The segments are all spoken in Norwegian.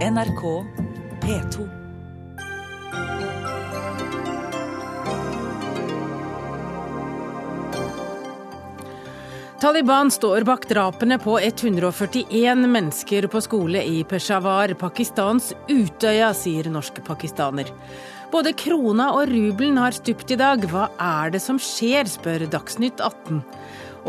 NRK P2. Taliban står bak drapene på 141 mennesker på skole i Peshawar, Pakistans Utøya, sier norske pakistaner. Både krona og rubelen har stupt i dag. Hva er det som skjer, spør Dagsnytt 18.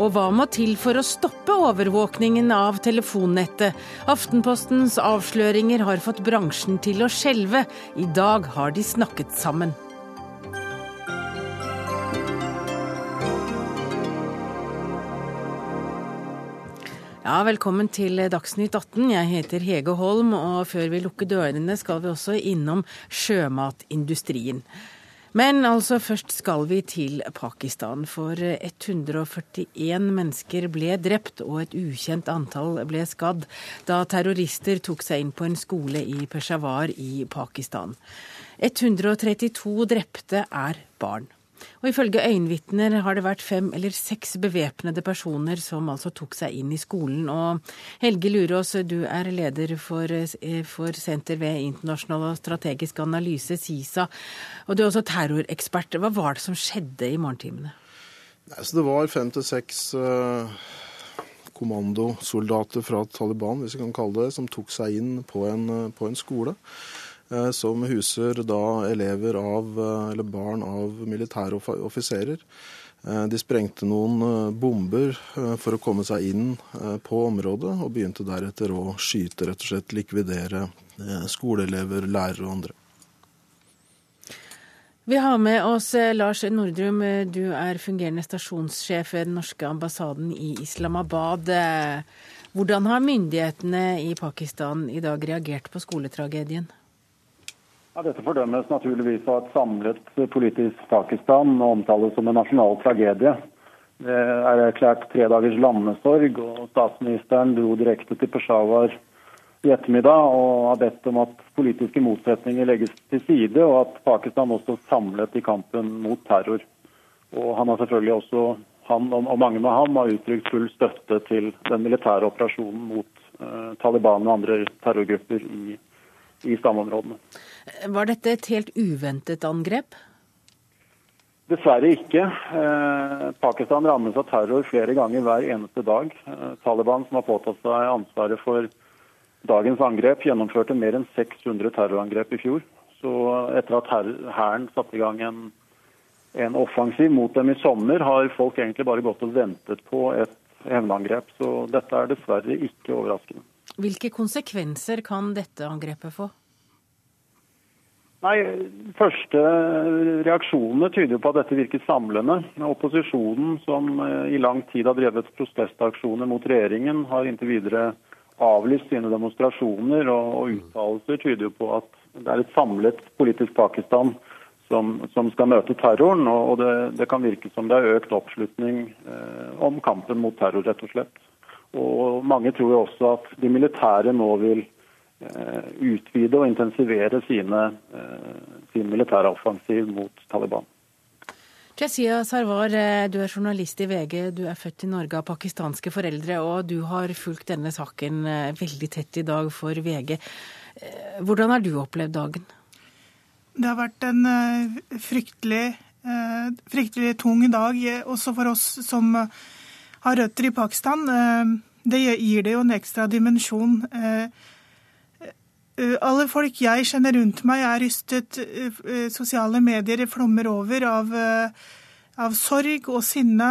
Og hva må til for å stoppe overvåkningen av telefonnettet? Aftenpostens avsløringer har fått bransjen til å skjelve. I dag har de snakket sammen. Ja, Velkommen til Dagsnytt 18. Jeg heter Hege Holm, og før vi lukker dørene skal vi også innom sjømatindustrien. Men altså først skal vi til Pakistan, for 141 mennesker ble drept og et ukjent antall ble skadd da terrorister tok seg inn på en skole i Peshawar i Pakistan. 132 drepte er barn. Og ifølge øyenvitner har det vært fem eller seks bevæpnede personer som altså tok seg inn i skolen. Og Helge Lurås, du er leder for, eh, for Senter ved internasjonal og strategisk analyse, SISA. Og du er også terrorekspert. Hva var det som skjedde i morgentimene? det var fem til seks uh, kommandosoldater fra Taliban, hvis vi kan kalle det, som tok seg inn på en, uh, på en skole. Eh, som huser da elever av, eh, eller barn av militære offiserer. Eh, de sprengte noen bomber for å komme seg inn på området, og begynte deretter å skyte, rett og slett likvidere skoleelever, lærere og andre. Vi har med oss Lars Nordrum, du er fungerende stasjonssjef ved den norske ambassaden i Islamabad. Hvordan har myndighetene i Pakistan i dag reagert på skoletragedien? Ja, dette fordømmes naturligvis av et samlet politisk Pakistan og omtales som en nasjonal tragedie. Det er erklært tre dagers landesorg, og statsministeren dro direkte til Peshawar i ettermiddag og har bedt om at politiske motsetninger legges til side, og at Pakistan også samlet i kampen mot terror. Og han har selvfølgelig også, han og mange med ham har uttrykt full støtte til den militære operasjonen mot uh, Taliban og andre terrorgrupper i, i stammeområdene. Var dette et helt uventet angrep? Dessverre ikke. Eh, Pakistan rammes av terror flere ganger hver eneste dag. Eh, Taliban, som har påtatt seg ansvaret for dagens angrep, gjennomførte mer enn 600 terrorangrep i fjor. Så etter at hæren satte i gang en, en, offensiv mot dem i sommer, har folk egentlig bare gått og ventet på et hevnangrep. Så dette er dessverre ikke overraskende. Hvilke konsekvenser kan dette angrepet få? Nei, Første reaksjonene tyder på at dette virker samlende. Opposisjonen, som eh, i lang tid har drevet protestaksjoner mot regjeringen, har inntil videre avlyst sine demonstrasjoner, og, uttalelser tyder på at det er et samlet politisk Pakistan som, som skal møte terroren. Og det, det, kan virke som det er økt oppslutning eh, om kampen mot terror, rett og slett. Og mange tror jo også at de militære nå vil utvide og intensivere sine, sin militære offensiv mot Taliban. Jazia Sarwar, eh, du er journalist i VG. Du er født i Norge av pakistanske foreldre, og du har fulgt denne saken veldig tett i dag for VG. Hvordan har du opplevd dagen? Det har vært en fryktelig, fryktelig tung dag, også for oss som har røtter i Pakistan. Det gir det jo en ekstra dimensjon Eh, alle folk jeg kjenner rundt meg, er rystet. Eh, eh, sosiale medier flommer over av, av sorg og sinne.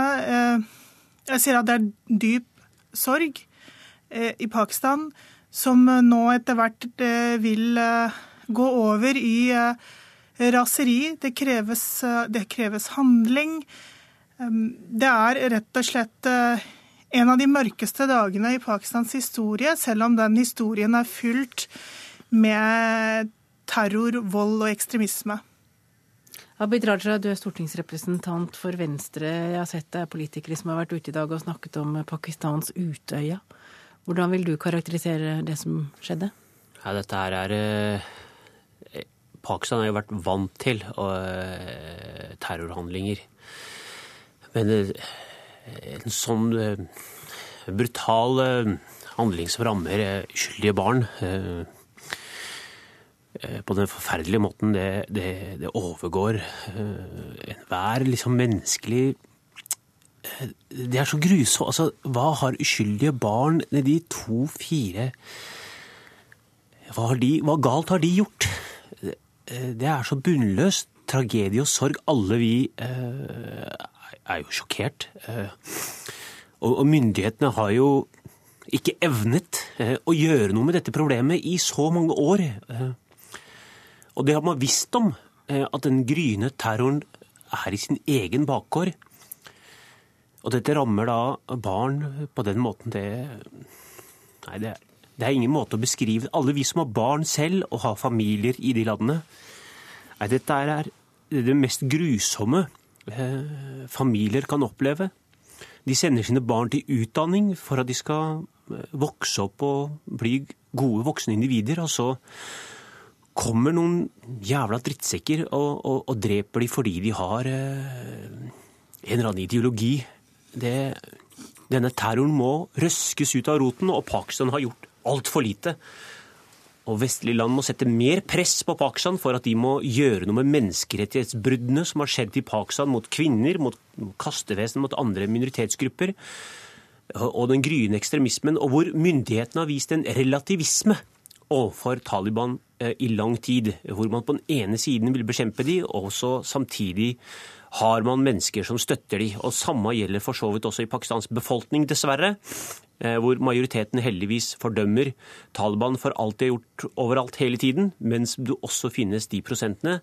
Jeg ser at det er dyp sorg i Pakistan, som nå etter hvert vil gå over i raseri. Det kreves, det kreves handling. Det er rett og slett en av de mørkeste dagene i Pakistans historie, selv om den historien er fylt med terror, vold og ekstremisme. Abid Raja, du er stortingsrepresentant for Venstre. Jeg har sett er politikere som har vært ute i dag og snakket om Pakistans Utøya. Hvordan vil du karakterisere det som skjedde? Ja, dette her er eh, Pakistan har jo vært vant til eh, terrorhandlinger. Men eh, en sånn brutal handling som rammer uskyldige barn eh, på den forferdelige måten, det, det, det overgår uh, enhver liksom menneskelig Det er så grusomt. Altså, hva har uskyldige barn, de to-fire hva, hva, galt har de gjort? Det er så bunnløst. Tragedie og sorg. Alle vi er jo sjokkert. Og, myndighetene har jo ikke evnet eh, å gjøre noe med dette problemet i så mange år. Eh, og det har man visst om, eh, at den gryende terroren er i sin egen bakgård. Og dette rammer da barn på den måten det Nei, det det er ingen måte å beskrive Alle vi som har barn selv og har familier i de landene Nei, dette er det mest grusomme familier kan oppleve. De sender sine barn til utdanning for at de skal eh, vokse opp og bli gode voksne individer. Og så kommer noen jævla drittsekker og, og, og dreper de fordi de har eh, en eller annen ideologi. Det, denne terroren må røskes ut av roten, og Pakistan har gjort altfor lite. Og vestlige land må sette mer press på Pakistan for at de må gjøre noe med menneskerettighetsbruddene som har skjedd i Pakistan mot kvinner, mot kastevesen, mot andre minoritetsgrupper. Og den gryende ekstremismen, og hvor myndighetene har vist en relativisme overfor Taliban i lang tid. Hvor man på den ene siden vil bekjempe de, og så samtidig har man mennesker som støtter de. Og Samme gjelder for så vidt også i Pakistans befolkning, dessverre. Eh, hvor majoriteten heldigvis fordømmer Taliban for alt de har gjort overalt hele tiden, mens det også finnes de prosentene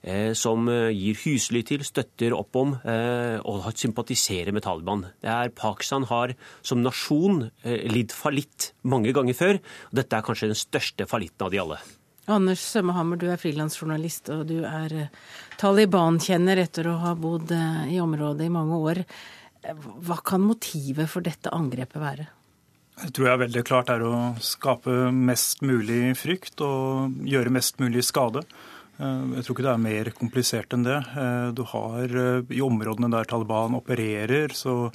eh, som eh, gir husly til, støtter opp om og sympatiserer med Taliban. Pakistan har som nasjon lidd fallitt mange ganger før. og Dette er kanskje den største fallitten av de alle. Anders Sømmehammer, du er frilansjournalist og du er Taliban-kjenner etter å ha bodd i området i mange år. Hva kan motivet for dette angrepet være? Jeg tror jeg veldig klart er å skape mest mulig frykt og gjøre mest mulig skade. Eh, jeg tror ikke det er mer komplisert enn det. Eh, du har eh, I områdene der Taliban opererer, så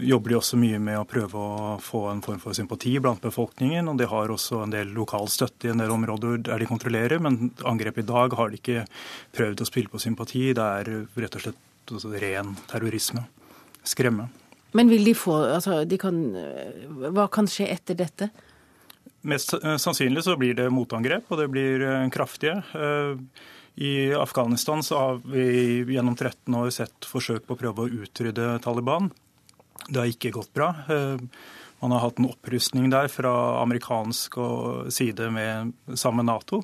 jobber de også mye med å prøve å få en form for sympati blant befolkningen. og De har også en del lokal støtte i en del områder der de kontrollerer, men angrepet i dag har de ikke prøvd å spille på sympati. Det er rett og slett ren terrorisme skremme. Men vil de få altså, de kan, Hva kan skje etter dette? Mest eh, sannsynlig så blir det motangrep, og det blir eh, kraftige. Eh, I Afghanistan så har vi gjennom 13 år sett forsøk på å prøve å utrydde Taliban. Det har ikke gått bra. Man har hatt en opprustning der fra amerikansk side med, sammen Nato.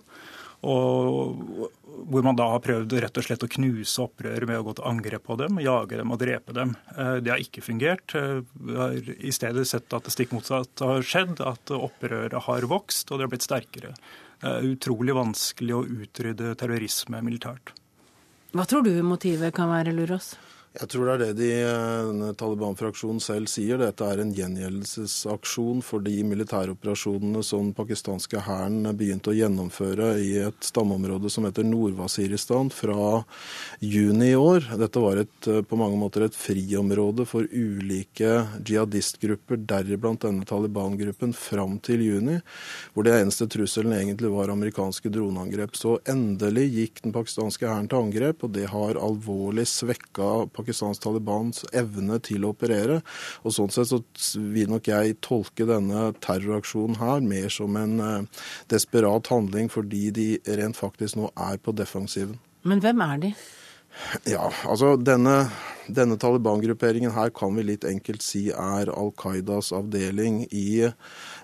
Og hvor man da har prøvd rett og slett å knuse opprøret med å gå til angrep på dem, jage dem og drepe dem. Eh, det har ikke fungert. Eh, vi har i stedet sett at det stikk motsatt har skjedd, at opprøret har vokst og det har blitt sterkere. Det er utrolig vanskelig å utrydde terrorisme militært. Hva tror du motivet kan være, Lurås? Jeg tror det er det de, denne Taliban-fraksjonen selv sier. Dette er en gjengjeldelsesaksjon for de militæroperasjonene som den pakistanske hæren begynte å gjennomføre i et stammeområde som heter Nord-Wasiristan fra juni i år. Dette var et, på mange måter et friområde for ulike jihadistgrupper, deriblant denne Taliban-gruppen, fram til juni, hvor det eneste trusselen egentlig var amerikanske droneangrep. Så endelig gikk den pakistanske hæren til angrep, og det har alvorlig svekka pakistansk Talibans evne til å operere. Og Sånn sett så vil nok jeg tolke denne terroraksjonen her mer som en eh, desperat handling fordi de rent faktisk nå er på defensiven. Men hvem er de? Ja, altså denne, denne Taliban-grupperingen her kan vi litt enkelt si er Al Qaidas avdeling i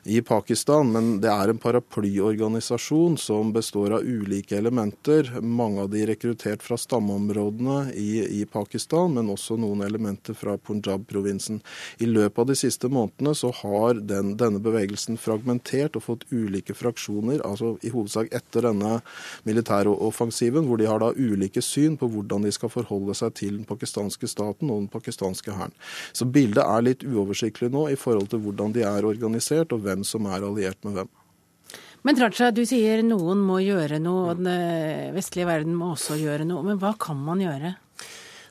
i Pakistan, men det er en paraplyorganisasjon som består av ulike elementer. Mange av de rekruttert fra stammeområdene i, i Pakistan, men også noen elementer fra Punjab-provinsen. I løpet av de siste månedene så har den, denne bevegelsen fragmentert og fått ulike fraksjoner, altså i hovedsak etter denne militære offensiven, hvor de har da ulike syn på hvordan de skal forholde seg til den pakistanske staten og den pakistanske hæren. Så bildet er litt uoversiktlig nå i forhold til hvordan de er organisert og hvem hvem som er alliert med hvem. Men Raja, du sier noen må gjøre noe, og den eh, vestlige verden må også gjøre noe. Men hva kan man gjøre?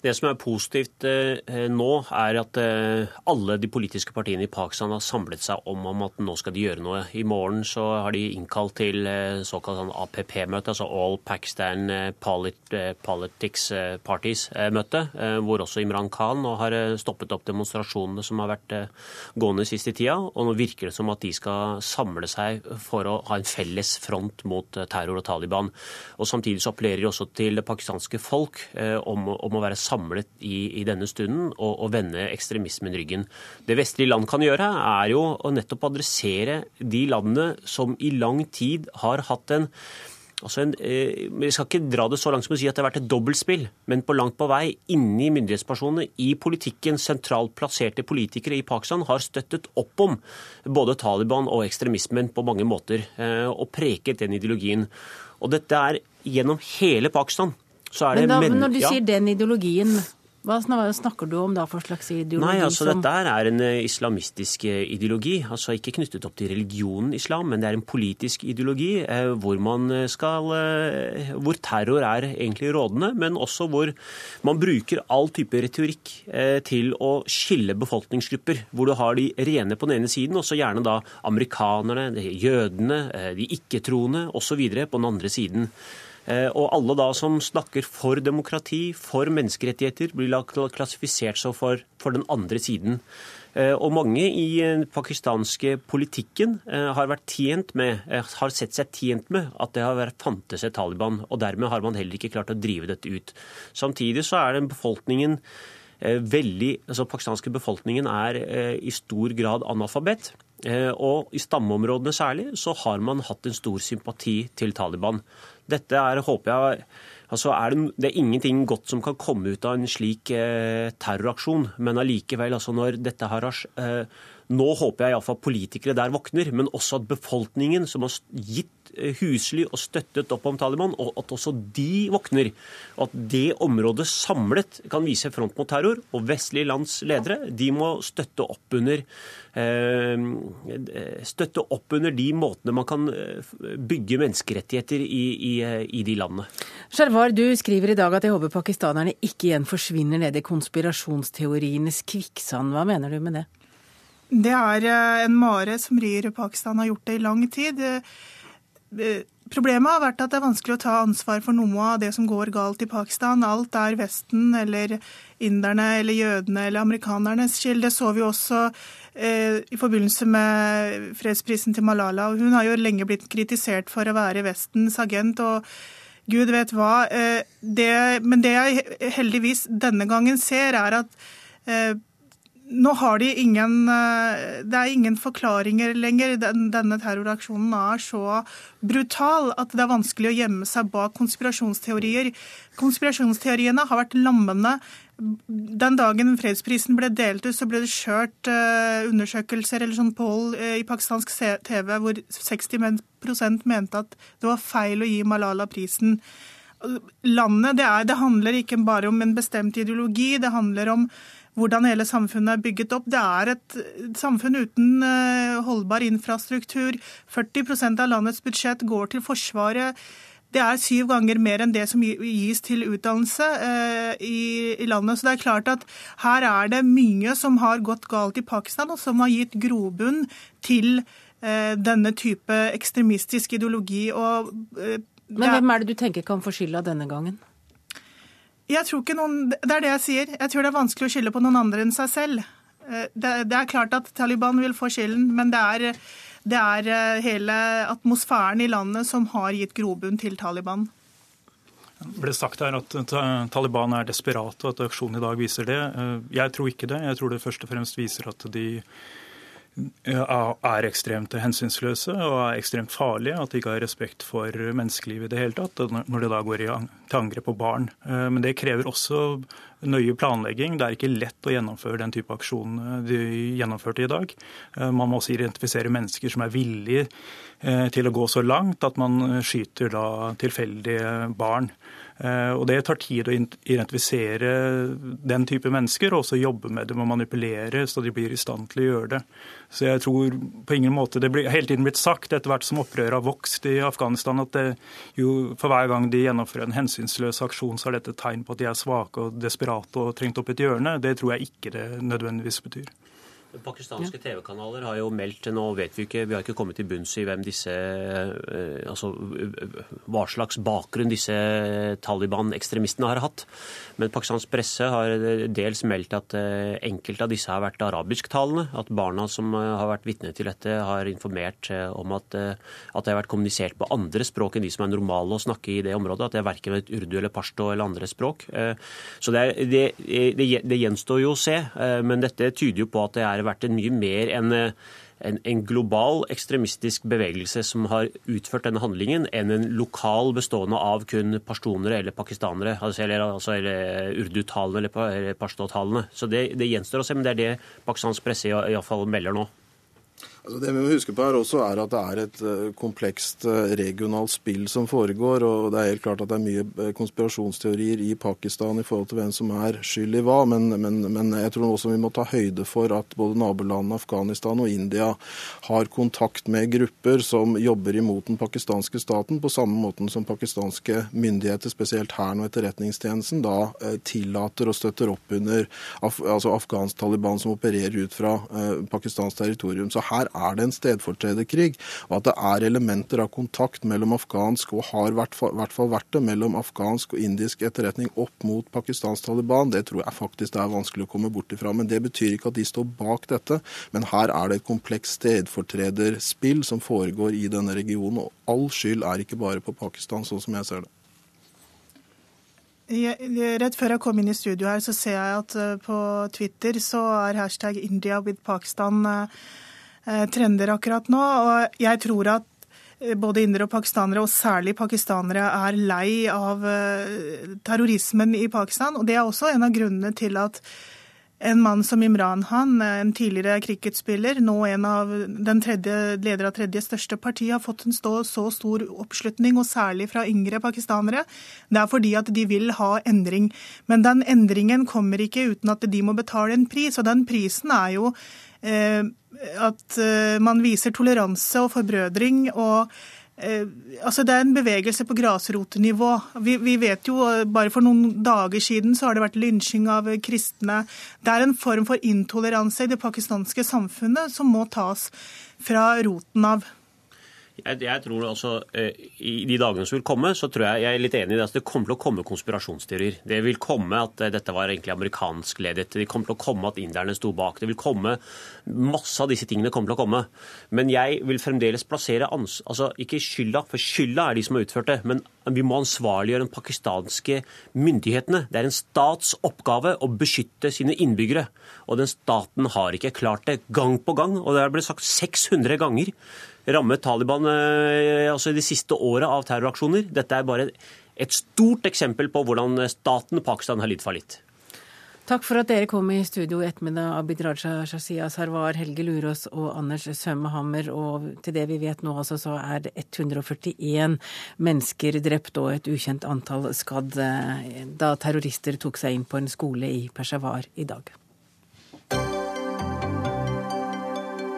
Det som er positivt eh, nå, er at eh, alle de politiske partiene i Pakistan har samlet seg om, at nå skal de gjøre noe. I morgen så har de innkalt til eh, såkalt sånn APP-møte, altså All Pakistan eh, Polit eh, Politics eh, Parties-møte, hvor også Imran Khan nå har stoppet opp demonstrasjonene som har vært gående siste tida. Og nå virker det som at de skal samle seg for å ha en felles front mot terror og Taliban. Og Samtidig så appellerer de også til det pakistanske folk om, om å være samlet samlet i, i denne stunden og, og, vende ekstremismen ryggen. Det vestlige land kan gjøre, er jo å nettopp adressere de landene som i lang tid har hatt en Altså en, eh, jeg skal ikke dra det så langt som å si at det har vært et dobbeltspill, men på langt på vei inni myndighetspersonene i politikken, sentralt plasserte politikere i Pakistan, har støttet opp om både Taliban og ekstremismen på mange måter, eh, og preket den ideologien. Og dette er gjennom hele Pakistan så er det Men da, men når du sier den ideologien, hva snakker du om da for slags ideologi? Nei, altså som... Dette er en eh, islamistisk eh, ideologi. altså Ikke knyttet opp til religionen islam, men det er en politisk ideologi eh, hvor man skal Hvor terror er egentlig rådende, men også hvor man bruker all type retorikk til å skille befolkningsgrupper. Hvor du har de rene på den ene siden, og så gjerne da amerikanerne, jødene, de ikke-troende osv. på den andre siden. Eh, og alle da som snakker for demokrati, for menneskerettigheter, blir klassifisert som for, for den andre siden. Eh, og mange i den pakistanske politikken eh, har, med, har sett seg tjent med at det har vært fantes et Taliban. Og dermed har man heller ikke klart å drive dette ut. Samtidig så er den befolkningen veldig, altså pakistanske befolkningen er i stor grad analfabet. Og i stammeområdene særlig så har man hatt en stor sympati til Taliban. Dette er, håper jeg altså er det, det, er ingenting godt som kan komme ut av en slik eh, terroraksjon. Men allikevel, altså når dette har eh, Nå håper jeg iallfall politikere der våkner, men også at befolkningen, som har gitt husly og støttet opp om Taliban, og at også de våkner. Og at det området samlet kan vise front mot terror. Og vestlige lands ledere de må støtte opp under eh, støtte opp under de måtene man kan eh, bygge menneskerettigheter i, i, i de landene. Sharwar, du skriver i dag at jeg håper pakistanerne ikke igjen forsvinner ned i konspirasjonsteorienes kvikksand. Hva mener du med det? Det er en mare som rir Pakistan har gjort det i lang tid. Problemet har vært at det er vanskelig å ta ansvar for noe av det som går galt i Pakistan. Alt er Vesten eller inderne eller jødene eller amerikanernes skyld. Det så vi også eh, i forbindelse med fredsprisen til Malala. Hun har jo lenge blitt kritisert for å være Vestens agent. og Gud vet hva. Eh, det, men det jeg heldigvis denne gangen ser, er at eh, nå har de ingen eh, Det er ingen forklaringer lenger. Denne terroraksjonen er så brutal at det er vanskelig å gjemme seg bak konspirasjonsteorier. Konspirasjonsteoriene har vært lammende. Den dagen fredsprisen ble delt ut, så ble det kjørt eh, undersøkelser eller sånn poll eh, i pakistansk TV hvor 60% mente at det var feil å gi Malala prisen. Landet, det, er, det handler ikke bare om en bestemt ideologi, det handler om hvordan hele samfunnet er bygget opp. Det er et samfunn uten eh, holdbar infrastruktur. 40% av landets budsjett går til Forsvaret. Det er syv ganger mer enn det som gis til utdannelse eh, i, landet. Så det er klart at her er det mye som har gått galt i Pakistan, og som har gitt grobunn til eh, denne type ekstremistisk ideologi. Og, Men hvem er det du tenker kan få skylda denne gangen? Jeg tror ikke noen, Det er det jeg sier. Jeg tror det er vanskelig å skylde på noen andre enn seg selv. Eh, det, det er klart at Taliban vil få skylden, men det er, det er eh, hele atmosfæren i landet som har gitt grobunn til Taliban. Det ble sagt her at Taliban er desperat, og at aksjonen i dag viser det. Eh, jeg tror ikke det. Jeg tror det først og fremst viser at de er ekstremt hensynsløse og er ekstremt farlige. At de ikke har respekt for menneskelivet i det hele tatt, når de da går til angrep på barn. Eh, men det krever også nøye planlegging. Det er ikke lett å gjennomføre den type aksjon eh, de gjennomførte i dag. Eh, man må også identifisere mennesker som er villige til å gå så langt at man skyter da tilfeldige barn. Eh, og Det tar tid å identifisere den type mennesker, og også jobbe med dem og manipulere så de blir i stand til å gjøre det. Så jeg tror på ingen måte, Det blir hele tiden blitt sagt etter hvert som opprøret har vokst i Afghanistan, at det, jo, for hver gang de gjennomfører en hensynsløs aksjon, så er dette et tegn på at de er svake og desperate og trengt opp et hjørne. Det tror jeg ikke det nødvendigvis betyr. Pakistanske TV-kanaler har jo meldt Nå vet vi ikke, vi har ikke kommet til bunns i hvem disse eh, Altså hva slags bakgrunn disse Taliban-ekstremistene har hatt. Men pakistansk presse har dels meldt at eh, enkelte av disse har vært arabisktalende. At barna som eh, har vært vitne til dette, har informert om at, at det har vært kommunisert på andre språk enn de som er normale å snakke i det området. At det er verken et urdu eller pashto eller andre språk. Så det, er, det, det, det gjenstår jo å se. Men dette tyder jo på at det er vært en mye mer enn en, en, global ekstremistisk bevegelse som har utført denne handlingen, enn en lokal bestående av kun pashtunere eller pakistanere, altså, eller, altså, eller urdutalende eller, eller. Så det, det, gjenstår å se, men det er det pakistansk presse iallfall melder nå. Altså det vi må huske på her også er at det er et eh, komplekst eh, regionalt spill som foregår. og Det er helt klart at det er mye eh, konspirasjonsteorier i Pakistan i forhold til hvem som er skyld i hva. Men, men, men jeg tror også vi må ta høyde for at både nabolandene Afghanistan og India har kontakt med grupper som jobber imot den pakistanske staten, på samme måten som pakistanske myndigheter, spesielt hæren og etterretningstjenesten, da tillater og støtter opp under af, altså afghansk Taliban som opererer ut fra eh, Pakistans territorium. Så her er det en stedfortrederkrig, og at det er elementer av kontakt mellom afghansk og har i hvert fall vært det mellom afghansk og indisk etterretning opp mot pakistansk Taliban, det tror jeg faktisk det er vanskelig å komme bort ifra. Men det betyr ikke at de står bak dette. Men her er det et komplekst stedfortrederspill som foregår i denne regionen, og all skyld er ikke bare på Pakistan, sånn som jeg ser det. Rett før jeg kom inn i studio her, så ser jeg at uh, på Twitter så er hashtag India with Pakistan Eh, trender akkurat nå. Og jeg tror at eh, både indere og pakistanere, og særlig pakistanere, er lei av eh, terrorismen i Pakistan. Og det er også en av grunnene til at en mann som Imran Khan, en tidligere cricketspiller, nå en av den tredje, leder av tredje største parti, har fått en stå, så stor oppslutning, og særlig fra yngre pakistanere. Det er fordi at de vil ha endring. Men den endringen kommer ikke uten at de må betale en pris, og den prisen er jo eh, at eh, man viser toleranse og forbrødring. og eh, altså Det er en bevegelse på grasrotenivå. Vi, vi, vet jo, Bare for noen dager siden så har det vært lynsjing av kristne. Det er en form for intoleranse i det pakistanske samfunnet som må tas fra roten av. Jeg, jeg, tror altså, eh, I de dagene som vil komme, så tror jeg jeg er litt enig i det. Altså, det kommer til å komme konspirasjonsteorier. Det vil komme at eh, dette var egentlig amerikansk ledet. Det kommer til å komme at inderne sto bak. Det vil komme Masse av disse tingene kommer til å komme. Men jeg vil fremdeles plassere ans altså ikke skylda, for skylda er de som har utført det. Men vi må ansvarliggjøre de pakistanske myndighetene. Det er en stats oppgave å beskytte sine innbyggere. Og den staten har ikke klart det gang på gang. Og det har blitt sagt 600 ganger rammet Taliban eh, altså de siste åra av terroraksjoner. Dette er bare et stort eksempel på hvordan staten Pakistan har lidd fallitt. Takk for at dere kom i studio i ettermiddag, Abid Raja Shazia Sarwar, Helge Lurås og Anders Sømmehammer. Og til det vi vet nå, altså, så er det 141 mennesker drept og et ukjent antall skadd eh, da terrorister tok seg inn på en skole i Peshawar i dag.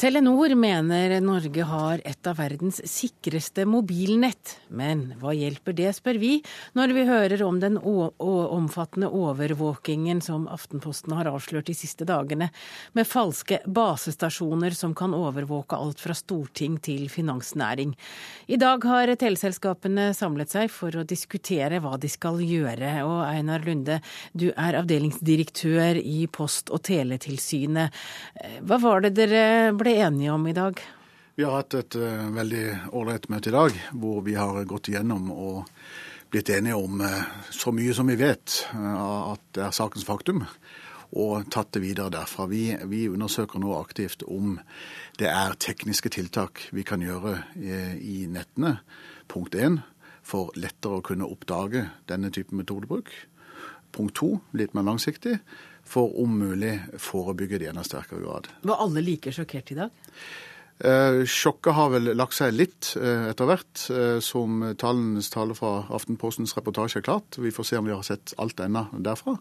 Telenor mener Norge har et av verdens sikreste mobilnett. Men hva hjelper det, spør vi, når vi hører om den omfattende overvåkingen som Aftenposten har avslørt de siste dagene, med falske basestasjoner som kan overvåke alt fra storting til finansnæring. I dag har teleselskapene samlet seg for å diskutere hva de skal gjøre. Og Einar Lunde, du er avdelingsdirektør i Post- og teletilsynet. Hva var det dere ble ble enige om i dag? Vi har hatt et uh, veldig ålreit møte i dag, hvor vi har gått igjennom og blitt enige om uh, så mye som vi vet uh, at det er sakens faktum, og tatt det videre derfra. Vi, vi, undersøker nå aktivt om det er tekniske tiltak vi kan gjøre i, i nettene, punkt én, for lettere å kunne oppdage denne typen metodebruk. Punkt to, litt mer langsiktig, for om mulig forebygge det i enda sterkere grad. Var alle like sjokkert i dag? Eh, sjokket har vel lagt seg litt eh, etter hvert, eh, som tallenes tale fra Aftenpostens reportasje er klart. Vi får se om vi har sett alt ennå derfra.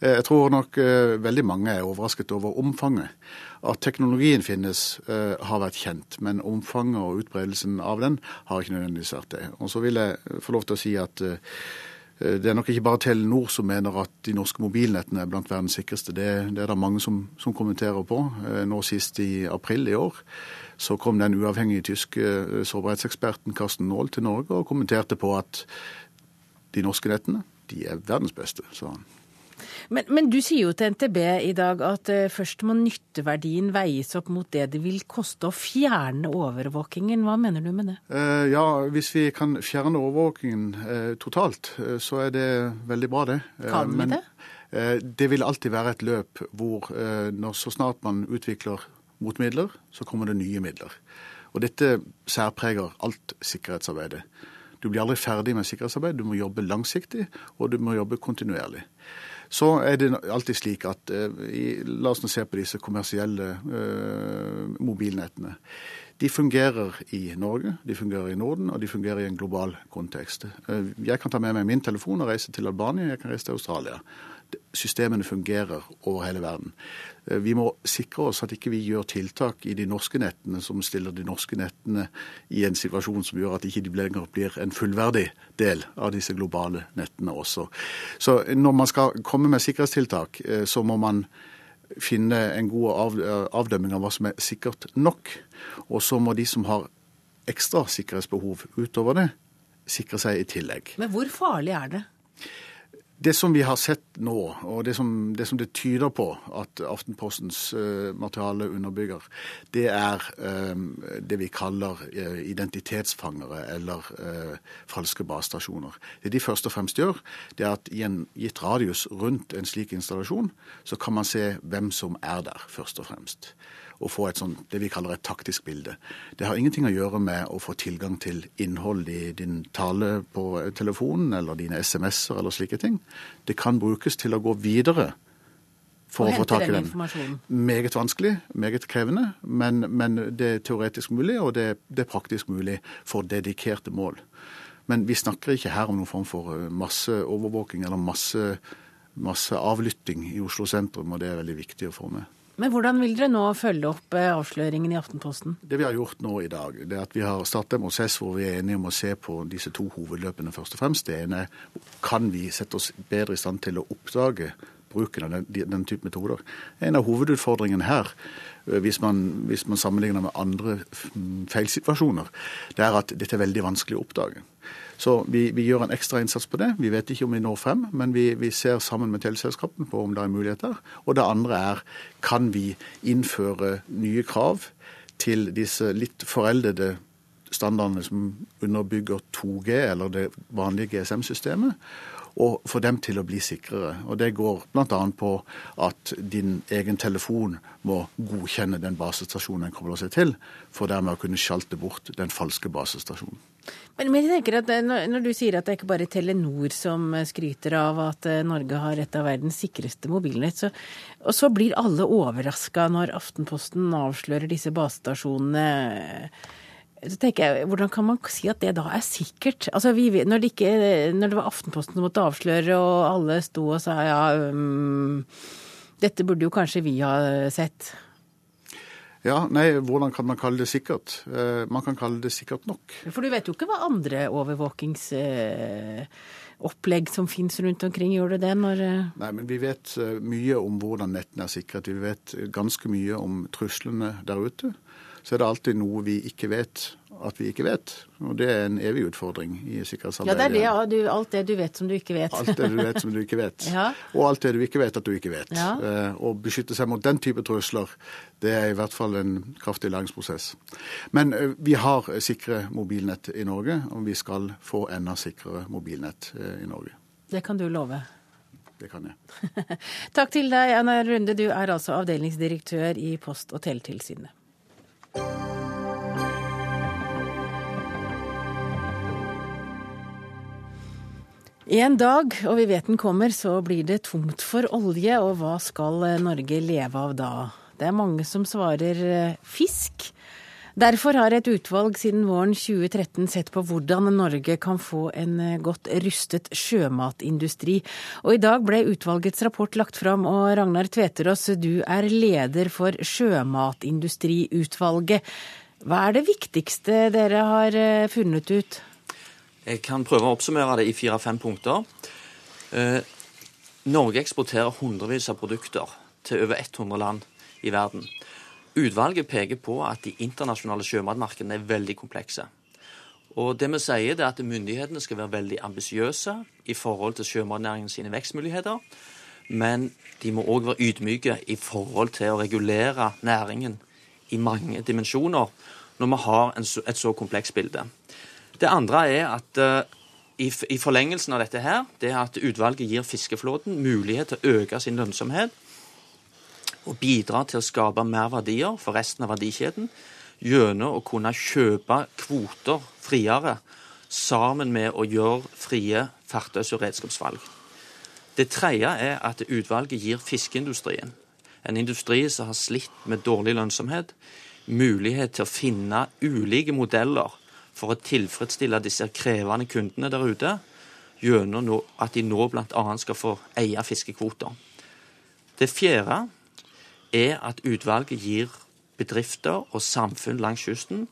Eh, jeg tror nok eh, veldig mange er overrasket over omfanget. At teknologien finnes eh, har vært kjent, men omfanget og utbredelsen av den har ikke nødvendigvis vært det. Og så vil jeg få lov til å si at det er nok ikke bare Telenor som mener at de norske mobilnettene er blant verdens sikreste. Det, det er det mange som, som kommenterer på. Eh, Nå sist i april i år så kom den uavhengige tyske eh, sårbarhetseksperten Karsten Nahl til Norge og kommenterte på at de norske nettene de er verdens beste, sa han. Men, men du sier jo til NTB i dag at eh, først må nytteverdien veies opp mot det det vil koste å fjerne overvåkingen. Hva mener du med det? Eh, ja, hvis vi kan fjerne overvåkingen eh, totalt, så er det veldig bra, det. Kan vi men, det? det vil alltid være et løp hvor når så snart man utvikler motmidler, så kommer det nye midler. Og dette særpreger alt sikkerhetsarbeidet. Du blir aldri ferdig med sikkerhetsarbeid, du må jobbe langsiktig, og du må jobbe kontinuerlig. Så er det alltid slik at eh, i, La oss nå se på disse kommersielle eh, mobilnettene. De fungerer i Norge, de fungerer i Norden, og de fungerer i en global kontekst. Eh, Jeg kan ta med meg min telefon og reise til Albania, jeg kan reise til Australia. Systemene fungerer over hele verden. Eh, Vi må sikre oss at ikke vi gjør tiltak i de norske nettene som stiller de norske nettene i en situasjon som gjør at ikke de lenger blir en fullverdig del av disse globale nettene også. Så når man skal komme med sikkerhetstiltak, eh, så må man finne en god avdømming av hva som er sikkert nok. Og så må de som har ekstra sikkerhetsbehov utover det, sikre seg i tillegg. Men hvor farlig er det? Det som vi har sett nå, og det som det, som det tyder på at Aftenpostens uh, materiale underbygger, det er um, det vi kaller uh, identitetsfangere eller uh, falske basestasjoner. Det de først og fremst gjør, det er at i en gitt radius rundt en slik installasjon, så kan man se hvem som er der, først og fremst. Og få et sånt, det vi kaller et taktisk bilde. Det har ingenting å gjøre med å få tilgang til innhold i din tale på telefonen eller dine SMS-er eller slike ting. Det kan brukes til å gå videre for å få tak i den. Meget vanskelig, meget krevende, men, men det er teoretisk mulig, og det, det er praktisk mulig for dedikerte mål. Men vi snakker ikke her om noen form for eh, masseovervåking eller masse, masse avlytting i Oslo sentrum, og det er veldig viktig å få med. Men hvordan vil dere nå følge opp eh, avsløringen i Aftenposten? Det vi har gjort nå i dag, det er at vi har startet en prosess hvor vi er enige om å se på disse to hovedløpene først og fremst. Det ene kan vi sette oss bedre i stand til å oppdage bruken av den, den type metoder. En av hovedutfordringene her, eh, hvis man, hvis man sammenligner med andre feilsituasjoner, det er at dette er veldig vanskelig å oppdage. Så vi, vi gjør en ekstra innsats på det. Vi vet ikke om vi når frem, men vi, vi ser sammen med teleselskapene på om det er muligheter. Og det andre er kan vi innføre nye krav til disse litt foreldede standardene som underbygger 2G, eller det vanlige GSM-systemet, og få dem til å bli sikrere. Og Det går bl.a. på at din egen telefon må godkjenne den basestasjonen den kobler seg til, for dermed å kunne sjalte bort den falske basestasjonen. Men, men jeg tenker at eh, når, du sier at det er ikke bare Telenor som eh, skryter av at eh, Norge har et av verdens sikreste mobilnett, så, og så blir alle overraska når Aftenposten avslører disse basestasjonene. Så tenker jeg, Hvordan kan man si at det da er sikkert? Altså, vi, når, det ikke, når det var Aftenposten som måtte avsløre, og alle sto og sa ja um, Dette burde jo kanskje vi ha sett. Ja, nei, hvordan kan man kalle det sikkert? Eh, man kan kalle det sikkert nok. For du vet jo ikke hva andre overvåkingsopplegg som finnes rundt omkring, gjør det det når eh, Nei, men vi vet eh, mye om hvordan nettene er sikret. Vi vet ganske mye om truslene der ute. Så er det alltid noe vi ikke vet at vi ikke vet. Og det er en evig utfordring i Ja, det er det, du, alt det du vet som du ikke vet. Alt det du vet som du ikke vet. Ja. Og alt det du ikke vet at du ikke vet. Ja. Eh, Å beskytte seg mot den type trusler, det er i hvert fall en kraftig læringsprosess. Men eh, vi har sikre mobilnett i Norge, og vi skal få enda sikrere mobilnett eh, i Norge. Det kan du love. Det kan jeg. Takk til deg, Anna Runde. Du er altså avdelingsdirektør i Post- og teletilsynet. En dag, og vi vet den kommer, så blir det tomt for olje, og hva skal Norge leve av da? Det er mange som svarer eh, fisk. Derfor har et utvalg siden våren 2013 sett på hvordan Norge kan få en eh, godt rustet sjømatindustri. Og i dag ble utvalgets rapport lagt fram, og Ragnar Tveterås, du er leder for Sjømatindustriutvalget. Hva er det viktigste dere har eh, funnet ut? Jeg kan prøve å oppsummere det i fire-fem punkter. Eh, Norge eksporterer hundrevis av produkter til over 100 land i verden. Utvalget peker på at de internasjonale sjømatmarkedene er veldig komplekse. Og det vi sier, er at myndighetene skal være veldig ambisiøse i forhold til sjømatnæringen sine vekstmuligheter. Men de må òg være ydmyke i forhold til å regulere næringen i mange dimensjoner når vi har et så komplekst bilde. Det andre er at uh, i, forlengelsen av dette her, det er at utvalget gir fiskeflåten mulighet til å øke sin lønnsomhet og bidra til å skape mer verdier for resten av verdikjeden gjennom å kunne kjøpe kvoter friere sammen med å gjøre frie fartøys- og redskapsvalg. Det tredje er at utvalget gir fiskeindustrien, en industri som har slitt med dårlig lønnsomhet, mulighet til å finne ulike modeller for å tilfredsstille disse krevende kundene der ute, gjennom at de nå bl.a. skal få eie fiskekvoter. Det fjerde er at utvalget gir bedrifter og samfunn langs kysten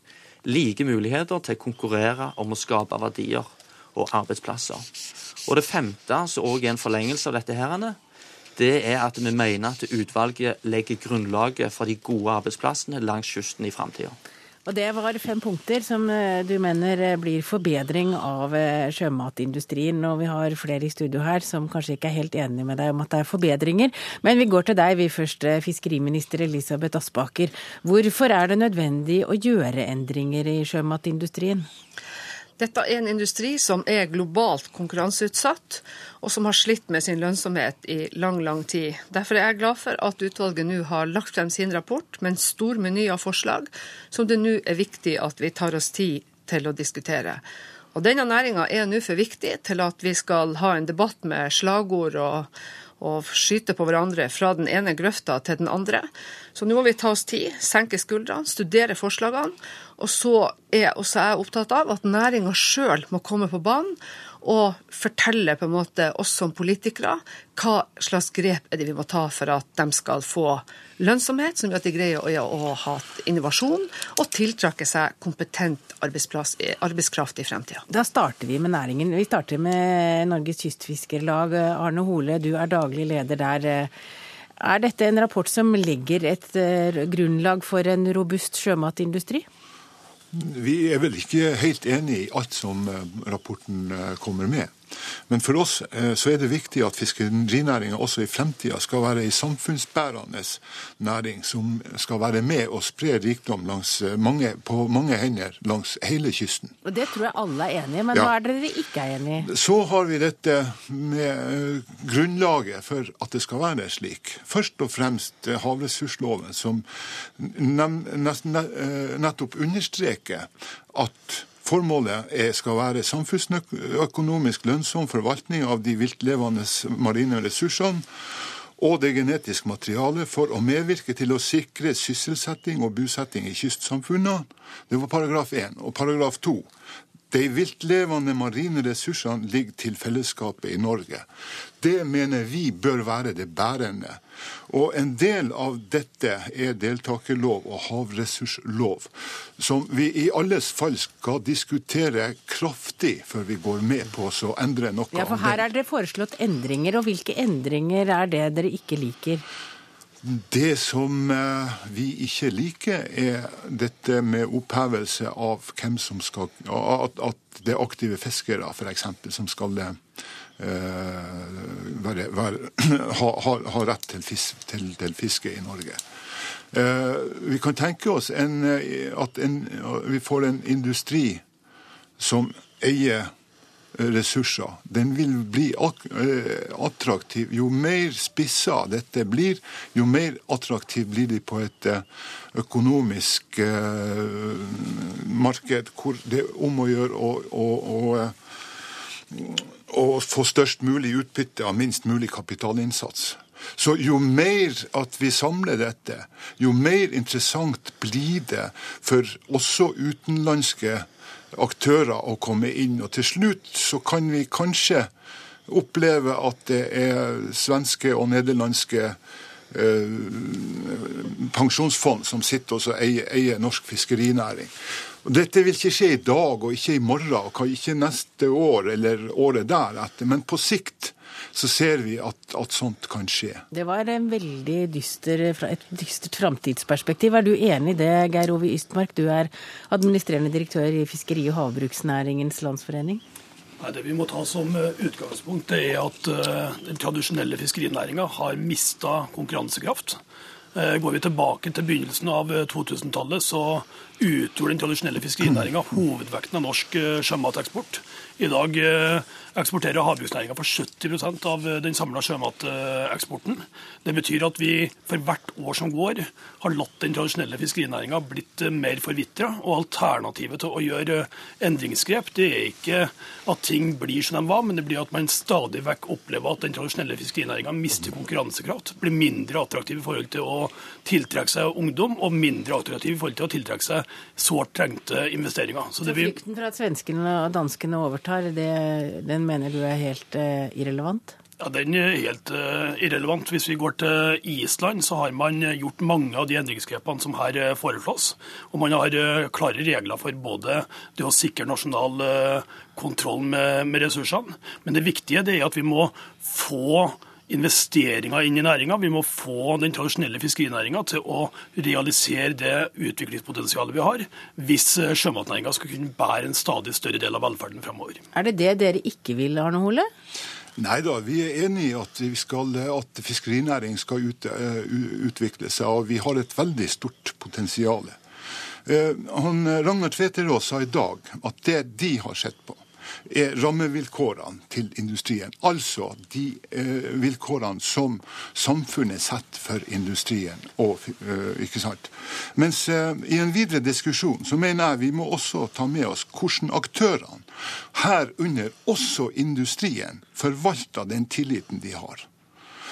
like muligheter til å konkurrere om å skape verdier og arbeidsplasser. Og det femte, som òg er en forlengelse av dette, her, det er at vi mener at utvalget legger grunnlaget for de gode arbeidsplassene langs kysten i framtida. Og det var fem punkter som eh, du mener eh, blir forbedring av eh, sjømatindustrien. Og vi har flere i studio her som kanskje ikke er helt enige med deg om at det er forbedringer. Men vi går til deg, vi først, fiskeriminister Elisabeth Aspaker. Hvorfor er det nødvendig å gjøre endringer i sjømatindustrien? Dette er en industri som er globalt konkurranseutsatt, og som har slitt med sin lønnsomhet i lang, lang tid. Derfor er jeg glad for at utvalget nå har lagt frem sin rapport med en stor meny av forslag, som det nå er viktig at vi tar oss tid til å diskutere. Og Denne næringa er nå for viktig til at vi skal ha en debatt med slagord og og skyte på hverandre fra den ene grøfta til den andre. Så nå må vi ta oss tid, senke skuldrene, studere forslagene. Og så er også jeg opptatt av at næringa sjøl må komme på banen og fortelle på en måte oss som politikere hva slags grep er det vi må ta for at de skal få lønnsomhet, som gjør at de greier å, å ha innovasjon og tiltrekke seg kompetent arbeidskraft i fremtida. Da starter vi med næringen. Vi starter med Norges kystfiskerlag. Arne Hole, du er daglig leder der. Er dette en rapport som legger et eh, grunnlag for en robust sjømatindustri? Vi er vel ikke helt enig i alt som eh, rapporten eh, kommer med. Men for oss eh, så er det viktig at fiskerinæringa også i fremtida skal være ei samfunnsbærende næring som skal være med og spre rikdom eh, mange, på mange hender langs hele kysten. Og Det tror jeg alle er enig i, men ja. hva er dere ikke er enig i? Så har vi dette med eh, grunnlaget for at det skal være slik. Først og fremst havressursloven, som nettopp understreker at Formålet er, skal være samfunnsøkonomisk lønnsom forvaltning av de viltlevende marine ressursene og det genetiske materialet for å medvirke til å sikre sysselsetting og bosetting i kystsamfunnene. Det var paragraf 1. Og paragraf 2. De viltlevende marine ressursene ligger til fellesskapet i Norge. Det mener vi bør være det bærende. Og en del av dette er deltakerlov og havressurslov, som vi i alles fall skal diskutere kraftig før vi går med på å endre noe. Ja, for her er det foreslått endringer, og hvilke endringer er det dere ikke liker? Det som eh, vi ikke liker, er dette med opphevelse av hvem som skal At, at det er aktive fiskere, f.eks., som skal uh, være, være, ha, ha, ha, rett til, fisk, til, til fiske i Norge. Uh, vi kan tenke oss en, at en, vi får en industri som eier ressurser. Den vil bli eh, attraktiv. Jo mer spissa dette blir, jo mer attraktiv blir de på et eh, økonomisk eh, marked hvor det er om å gjøre å, å, å, å få størst mulig utbytte av minst mulig kapitalinnsats. Så jo mer at vi samler dette, jo mer interessant blir det for også utenlandske aktører å komme inn. Og til slutt så kan vi kanskje oppleve at det er svenske og nederlandske eh, pensjonsfond som sitter og eier, eier norsk fiskerinæring. Og dette vil ikke skje i dag og ikke i morgen, og ikke neste år eller året deretter. Men på sikt så ser vi at, at, sånt kan skje. Det var en veldig dyster, et dystert framtidsperspektiv. Er du enig i det, Geir Ove Ystmark? Du er administrerende direktør i Fiskeri- og havbruksnæringens landsforening. Nei, Det vi må ta som eh, utgangspunkt, det er at uh, den tradisjonelle fiskerinæringa har mista konkurransekraft. Uh, går vi tilbake til begynnelsen av 2000-tallet, så utgjorde den tradisjonelle fiskerinæringa hovedvekten av norsk sjømateksport. I dag eksporterer havbruksnæringa for 70% av den samla sjømateksporten. Det betyr at vi for hvert år som går, har latt den tradisjonelle fiskerinæringa blitt mer forvitra. Og alternativet til å gjøre endringsgrep, det er ikke at ting blir som de var, men det blir at man stadig vekk opplever at den tradisjonelle fiskerinæringa mister konkurransekraft. Blir mindre attraktiv i forhold til å tiltrekke seg ungdom, og mindre attraktiv i forhold til å tiltrekke seg sårt trengte investeringer. Så, Så frykten for at svenskene og danskene overtar, det, den den mener du er helt uh, irrelevant? Ja, Den er helt uh, irrelevant. Hvis vi går til Island, så har man gjort mange av de endringsgrepene som her uh, foreslås. Og man har klare regler for både det å sikre nasjonal kontroll med, med, ressursene, men det viktige det er at vi må få investeringer inn i næringa. Vi må få den tradisjonelle fiskerinæringa til å realisere det utviklingspotensialet vi har, hvis eh, sjømatnæringa skal kunne bære en stadig større del av velferden fremover. Er det det dere ikke vil, Arne Hole? Nei da, vi er enig i at, skal, at fiskerinæring skal ut, uh, utvikle seg, og vi har et veldig stort potensial. Uh, han, Ragnar Tveterås sa i dag at det de har sett på, er rammevilkårene til industrien. Altså de eh, vilkårene som samfunnet setter for industrien. Og, eh, ikke sant? Mens eh, i en videre diskusjon så mener jeg vi må også ta med oss hvordan aktørene, herunder også industrien, forvalter den tilliten de har.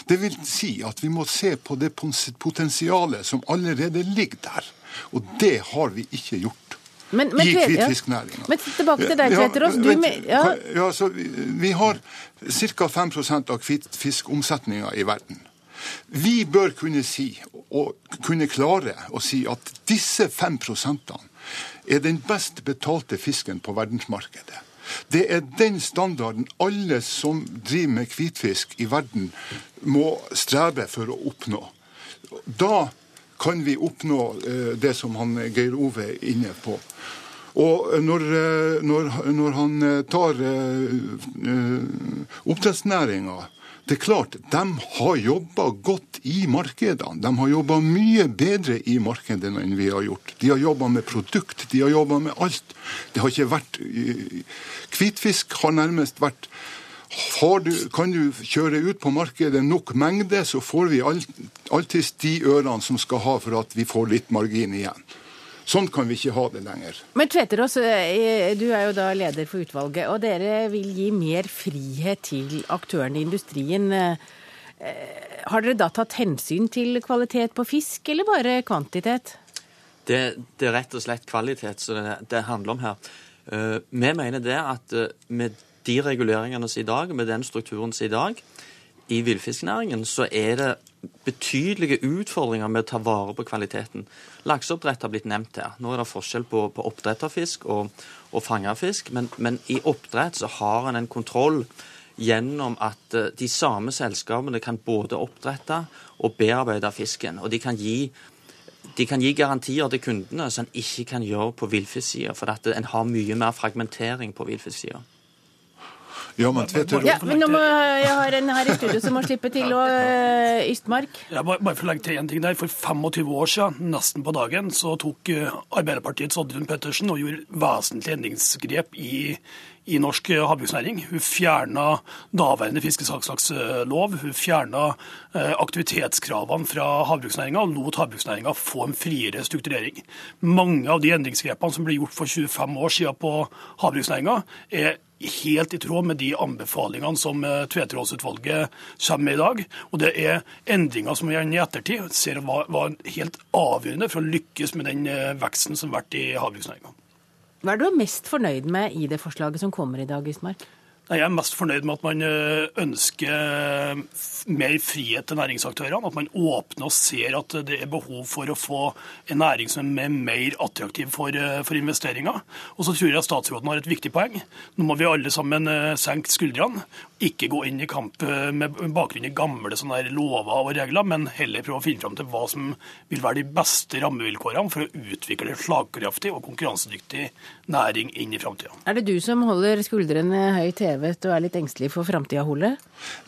Det vil si at vi må se på det potensialet som allerede ligger der. Og det har vi ikke gjort men, men, i hvitfisknæringa. Men tilbake til deg, Tveterås. Ja, ja. ja, vi, vi har ca. 5% av hvitfiskomsetninga i verden. Vi bør kunne si, og kunne klare å si, at disse 5% er den best betalte fisken på verdensmarkedet. Det er den standarden alle som driver med hvitfisk i verden, må strebe for å oppnå. Da kan vi oppnå eh, det som han Geir Ove er inne på. Og når, eh, når, når han eh, tar oppdrettsnæringa det er klart, de har jobba godt i markedene. De har jobba mye bedre i markedene enn vi har gjort. De har jobba med produkt, de har jobba med alt. Det har ikke vært Hvitfisk har nærmest vært du, kan du kjøre ut på markedet nok mengde, så får vi alltids de ørene som skal ha for at vi får litt margin igjen. Sånn kan vi ikke ha det lenger. Men Tveterås, eh, du er jo da leder for utvalget, og dere vil gi mer frihet til aktørene i industrien. Eh, har dere da tatt hensyn til kvalitet på fisk, eller bare kvantitet? Det, det er rett og slett kvalitet som det, det handler om her. Eh, vi mener det at med de reguleringene som i dag, med den strukturen som i dag, i villfisknæringen, så er det betydelige utfordringer med å ta vare på kvaliteten. Lakseoppdrett har blitt nevnt her. Nå er det forskjell på, på oppdretterfisk og, og fangerfisk, men, men, i oppdrett så har en en kontroll gjennom at uh, de samme selskapene kan både oppdrette og bearbeide fisken. Og de kan gi de kan gi garantier til kundene som en ikke kan gjøre på villfisksida, for at en har mye mer fragmentering på villfisksida. Ja, men Tveter ja, men nå må, Jeg har en her i studio som må slippe til, og uh, Ystmark. Ja, bare, bare for å legge til en ting der. For 25 år siden, nesten på dagen, så tok uh, Arbeiderpartiets Oddrun Pettersen og gjorde vesentlige endringsgrep i, i norsk havbruksnæring. Hun fjerna daværende fiskesalgslagslov. Hun fjerna aktivitetskravene fra havbruksnæringa og lot havbruksnæringa få en friere strukturering. Mange av de endringsgrepene som ble gjort for 25 år siden på havbruksnæringa, er helt i tråd med de anbefalingene som Tveteråsutvalget kommer med i dag. Og det er endringer som vi i ettertid ser var, var helt avgjørende for å lykkes med den veksten som har vært i havbruksnæringa. Hva er du mest fornøyd med i det forslaget som kommer i dag, Gismark? Jeg er mest fornøyd med at man eh, ønsker mer frihet til næringsaktørene. At man åpner og ser at det er behov for å få en næring som er mer attraktiv for, eh, for investeringer. Og så tror jeg statsråden har et viktig poeng. Nå må vi alle sammen eh, senke skuldrene. Ikke gå inn i kamp med bakgrunn i gamle lover og regler, men heller prøve å finne fram til hva som vil være de beste rammevilkårene for å utvikle en slagkraftig og konkurransedyktig næring inn i framtida. Er det du som holder skuldrene høyt hevet? og er litt engstelig for framtida, Hole?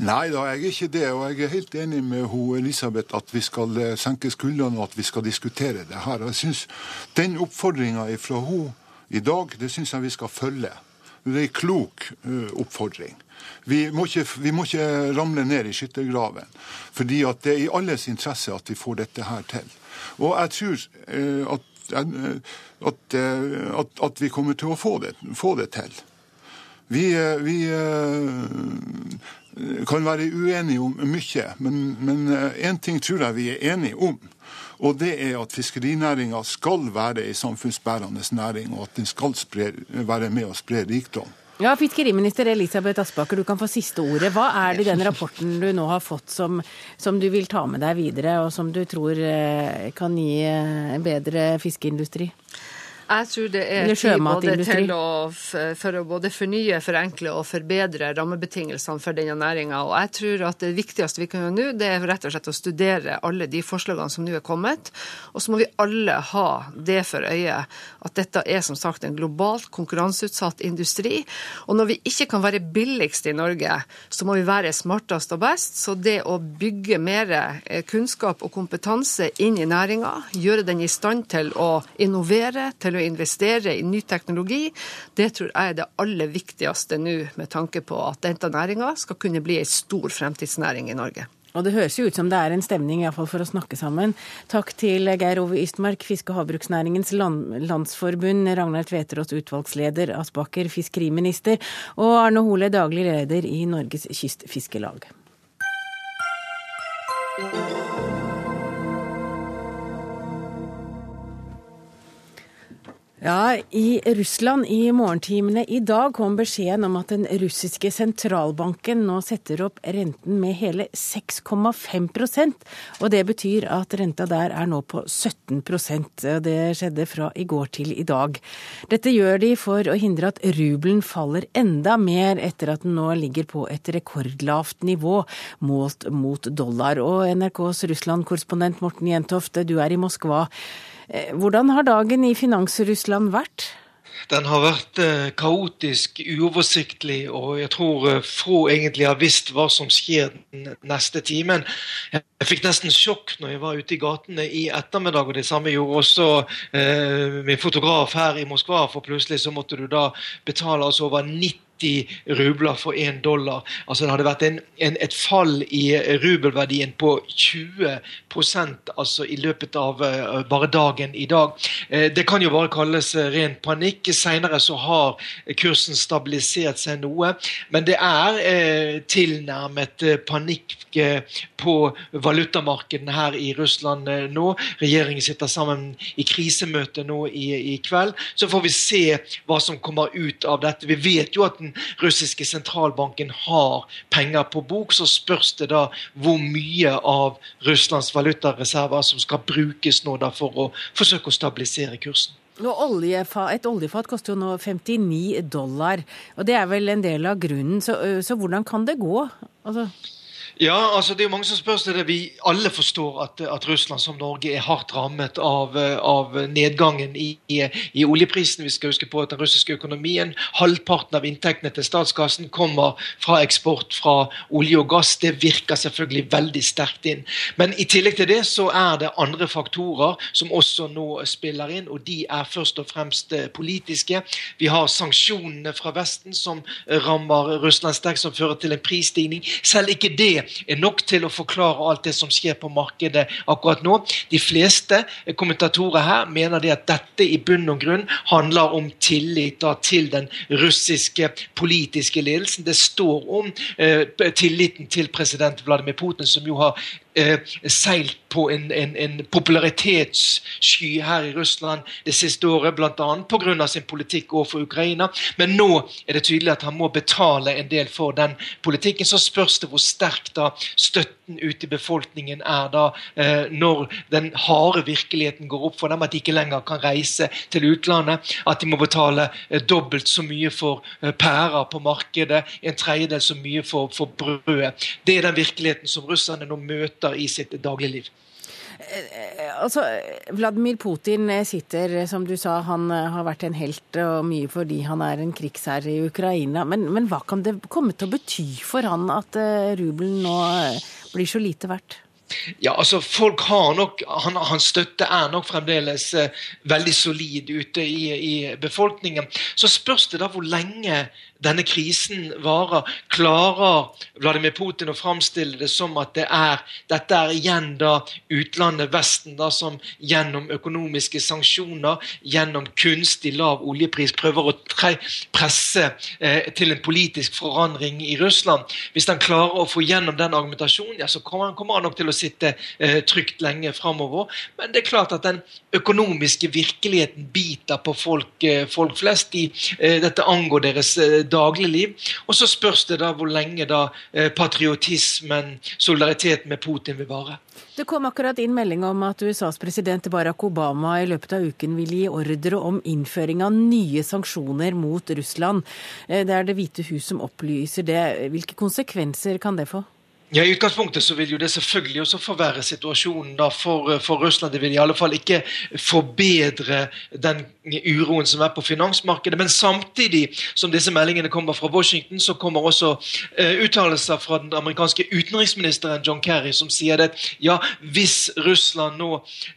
Nei da, jeg er ikke det. Og jeg er helt enig med hun Elisabeth at vi skal eh, senke skuldrene og at vi skal diskutere det her. Jeg synes Den oppfordringa fra hun i dag, det syns jeg vi skal følge. Det er en klok uh, oppfordring. Vi må, ikke, vi må, ikke, ramle ned i skyttergraven. Fordi det er i alles interesse at vi får dette her til. Og jeg tror uh, at, at, at, at, vi kommer til å få det, få det til. Vi, eh, vi eh, kan være uenige om mye, men én ting tror jeg vi er enige om. Og det er at fiskerinæringa skal være ei samfunnsbærende næring, og at den skal spre, være med å spre rikdom. Ja, Fiskeriminister Elisabeth Aspaker, du kan få siste ordet. Hva er det i den rapporten du nå har fått som, som, du vil ta med deg videre, og som du tror eh, kan gi en bedre fiskeindustri? Jeg tror det er tid både til å, for å både fornye, forenkle og forbedre rammebetingelsene for denne næringa. Og jeg tror at det viktigste vi kan gjøre nå, det er rett og slett å studere alle de forslagene som nå er kommet. Og så må vi alle ha det for øye at dette er som sagt en globalt konkurranseutsatt industri. Og når vi ikke kan være billigst i Norge, så må vi være smartest og best. Så det å bygge mer eh, kunnskap og kompetanse inn i næringa, gjøre den i stand til å innovere, til å investere i ny teknologi, det tror jeg er det aller viktigste nå med tanke på at denne næringa skal kunne bli en stor fremtidsnæring i Norge. Og det høres jo ut som det er en stemning iallfall for å snakke sammen. Takk til Geir Ove Ystmark, Fiske- og havbruksnæringens land, landsforbund, Ragnar Tveterås, utvalgsleder, Aspaker, fiskeriminister, og Arne Hole, daglig leder i Norges Kystfiskelag. Ja, I Russland i morgentimene i dag kom beskjeden om at den russiske sentralbanken nå setter opp renten med hele 6,5% og Det betyr at renta der er nå på 17% Det skjedde fra i går til i dag. Dette gjør de for å hindre at rubelen faller enda mer etter at den nå ligger på et rekordlavt nivå målt mot dollar. Og NRKs Russland-korrespondent Morten Jentoft, du er i Moskva. Eh, hvordan har dagen i Finans-Russland vært? Den har vært eh, kaotisk, uoversiktlig, og jeg tror eh, få egentlig har visst hva som skjer den neste timen. Jeg fikk nesten sjokk når jeg var ute i gatene i ettermiddag, og det samme gjorde også eh, min fotograf her i Moskva, for plutselig så måtte du da betale altså over 90 90 rubler for 1 dollar. Altså Det hadde vært en, en, et fall i rubelverdien på 20% altså i løpet av uh, bare dagen i dag. Uh, det kan jo bare kalles uh, ren panikk. Senere så har kursen stabilisert seg noe, men det er tilnærmet panikk på valutamarkedene her i Russland nå. Regjeringen sitter sammen i krisemøte nå i, i kveld. Så får vi se hva som kommer ut av dette. Vi vet jo at den russiske sentralbanken har penger på bok, så spørs det da hvor mye av Russlands valutareserver som skal brukes nå da for å forsøke å stabilisere kursen. Oljefat, et oljefat koster jo nå 59 dollar, og det er vel en del av grunnen. Så, så hvordan kan det gå? Altså ja, altså det er mange som spør seg det. Vi alle forstår at, at, Russland som Norge er hardt rammet av, av nedgangen i, i, i, oljeprisen. Vi skal huske på at den russiske økonomien, halvparten av inntektene til statskassen kommer fra eksport fra olje og gass. Det virker selvfølgelig veldig sterkt inn. Men i tillegg til det så er det andre faktorer som også nå spiller inn, og de er først og fremst eh, politiske. Vi har sanksjonene fra Vesten som rammer Russland sterkt, som fører til en prisstigning. Selv ikke det er nok til å forklare alt det som skjer på markedet akkurat nå. De fleste kommentatorer her mener det at dette i bunn og grunn handler om tillit da, til den russiske politiske ledelsen. Det står om eh, tilliten til president Vladimir Putin, som jo har seilt på en, en, en, popularitetssky her i Russland det siste året, bl.a. pga. sin politikk overfor Ukraina. Men nå er det tydelig at han må betale en del for den politikken. Så spørs det hvor sterk da støtten ute i befolkningen er da eh, når den harde virkeligheten går opp for dem, at de ikke lenger kan reise til utlandet, at de må betale eh, dobbelt så mye for eh, pærer på markedet, en tredjedel så mye for, for brødet. Det er den virkeligheten som russerne nå møter i sitt dagligliv. Altså, Vladimir Putin sitter, som du sa, han har vært en helt og mye fordi han er en krigsherre i Ukraina. Men, men hva kan det komme til å bety for han at rubelen nå blir så lite verdt? Ja, altså folk har nok, han, Hans støtte er nok fremdeles eh, veldig solid ute i, i, befolkningen. Så spørs det da hvor lenge denne krisen varer. Klarer Vladimir Putin å framstille det som at det er, dette er igjen da utlandet, Vesten, da, som gjennom økonomiske sanksjoner, gjennom kunstig lav oljepris, prøver å tre, presse eh, til en politisk forandring i Russland? Hvis han klarer å få gjennom den argumentasjonen, ja, så kommer han, kommer han nok til å sitte eh, trygt lenge framover. Men det er klart at den økonomiske virkeligheten biter på folk, eh, folk flest. De, eh, dette angår deres eh, dagligliv. Og så spørs det da hvor lenge da patriotismen, solidariteten med Putin vil vare. Det kom akkurat inn melding om at USAs president Barack Obama i løpet av uken vil gi ordre om innføring av nye sanksjoner mot Russland. Det er Det hvite hus som opplyser det. Hvilke konsekvenser kan det få? Ja, I utgangspunktet så vil jo det selvfølgelig også forverre situasjonen da for, for, Russland. Det vil i alle fall ikke forbedre den uroen som er på finansmarkedet. Men samtidig som disse meldingene kommer fra Washington, så kommer også eh, uttalelser fra den amerikanske utenriksministeren John Kerry som sier at ja, hvis Russland nå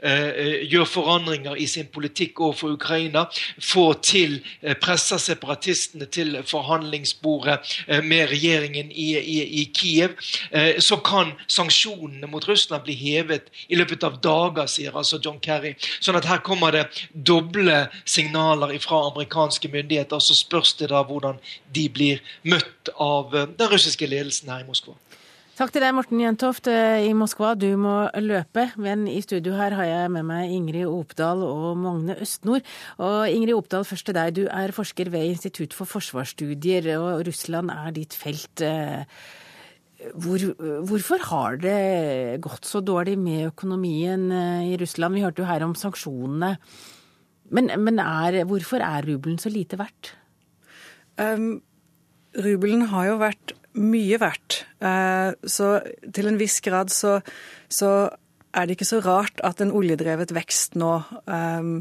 eh, gjør forandringer i sin politikk overfor Ukraina, får til eh, presser separatistene til forhandlingsbordet med regjeringen i, i, i Kiev, Eh, så kan sanksjonene mot Russland bli hevet i løpet av dager, sier altså John Kerry. Sånn at her kommer det doble signaler fra amerikanske myndigheter. Så spørs det da hvordan de blir møtt av eh, den russiske ledelsen her i Moskva. Takk til deg, Morten Jentoft i Moskva. Du må løpe. Men i studio her har jeg med meg Ingrid Opdal og Magne Østnord. Og Ingrid Opdal, først til deg. Du er forsker ved Institutt for forsvarsstudier, og Russland er ditt felt. Hvor, hvorfor har det gått så dårlig med økonomien eh, i Russland? Vi hørte jo her om sanksjonene. Men, men er, hvorfor er rubelen så lite verdt? Um, rubelen har jo vært mye verdt. Uh, så til en viss grad så, så, er det ikke så rart at en oljedrevet vekst nå um,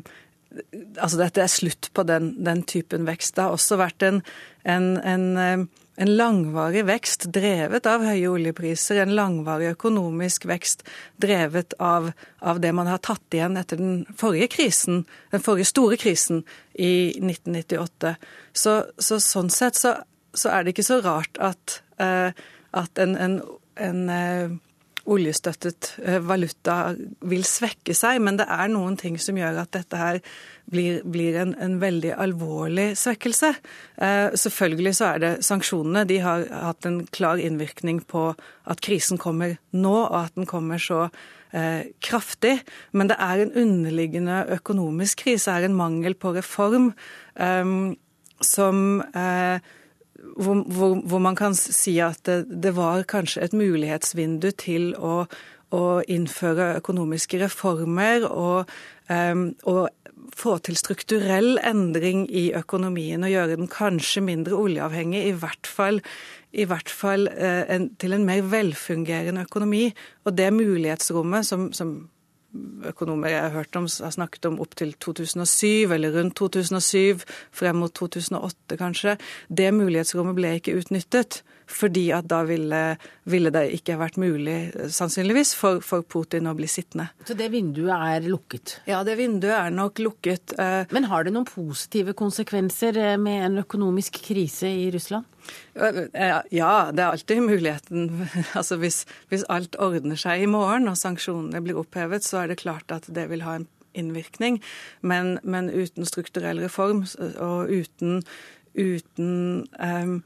Altså dette er slutt på den, den, typen vekst. Det har også vært en, en, en en langvarig vekst drevet av høye oljepriser, en langvarig økonomisk vekst drevet av, av, det man har tatt igjen etter den forrige krisen, den forrige store krisen i 1998. Så, så sånn sett så, så, er det ikke så rart at, uh, at en, en, en uh, oljestøttet uh, valuta vil svekke seg, men det er noen ting som gjør at dette her blir, blir en, en, veldig alvorlig svekkelse. Eh, selvfølgelig så er det sanksjonene. De har hatt en klar innvirkning på at krisen kommer nå, og at den kommer så eh, kraftig. Men det er en underliggende økonomisk krise, det er en mangel på reform eh, som eh, hvor, hvor, hvor, man kan si at det, det, var kanskje et mulighetsvindu til å, å innføre økonomiske reformer og, og få til strukturell endring i økonomien og gjøre den kanskje mindre oljeavhengig, i hvert fall, i hvert fall eh, en, til en mer velfungerende økonomi. Og det mulighetsrommet som, som økonomer jeg har hørt om, har snakket om opp til 2007, eller rundt 2007, frem mot 2008 kanskje, det mulighetsrommet ble ikke utnyttet. Fordi at da ville, ville det ikke vært mulig, sannsynligvis, for, for, Putin å bli sittende. Så det vinduet er lukket? Ja, det vinduet er nok lukket. Men har det noen positive konsekvenser med en økonomisk krise i Russland? Ja, det er alltid muligheten. Altså hvis, hvis alt ordner seg i morgen og sanksjonene blir opphevet, så er det klart at det vil ha en innvirkning. Men, men uten strukturell reform og uten, uten um,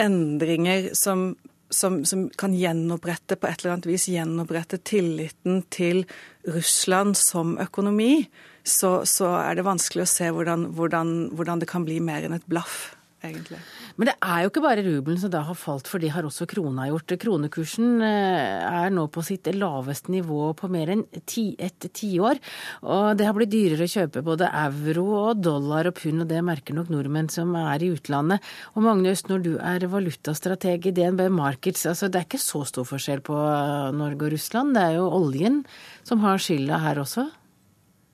endringer som, som, som, kan gjenopprette på et eller annet vis gjenopprette tilliten til Russland som økonomi, så, så er det vanskelig å se hvordan, hvordan, hvordan det kan bli mer enn et blaff egentlig. Men det er jo ikke bare rubelen som da har falt, for det har også krona gjort. Kronekursen eh, er nå på sitt laveste nivå på mer enn ti, et tiår. Og det har blitt dyrere å kjøpe både euro og dollar og pund, og det merker nok nordmenn som er i utlandet. Og Magnus, når du er valutastrateg i DNB Markets, altså det er ikke så stor forskjell på Norge og Russland. Det er jo oljen som har skylda her også?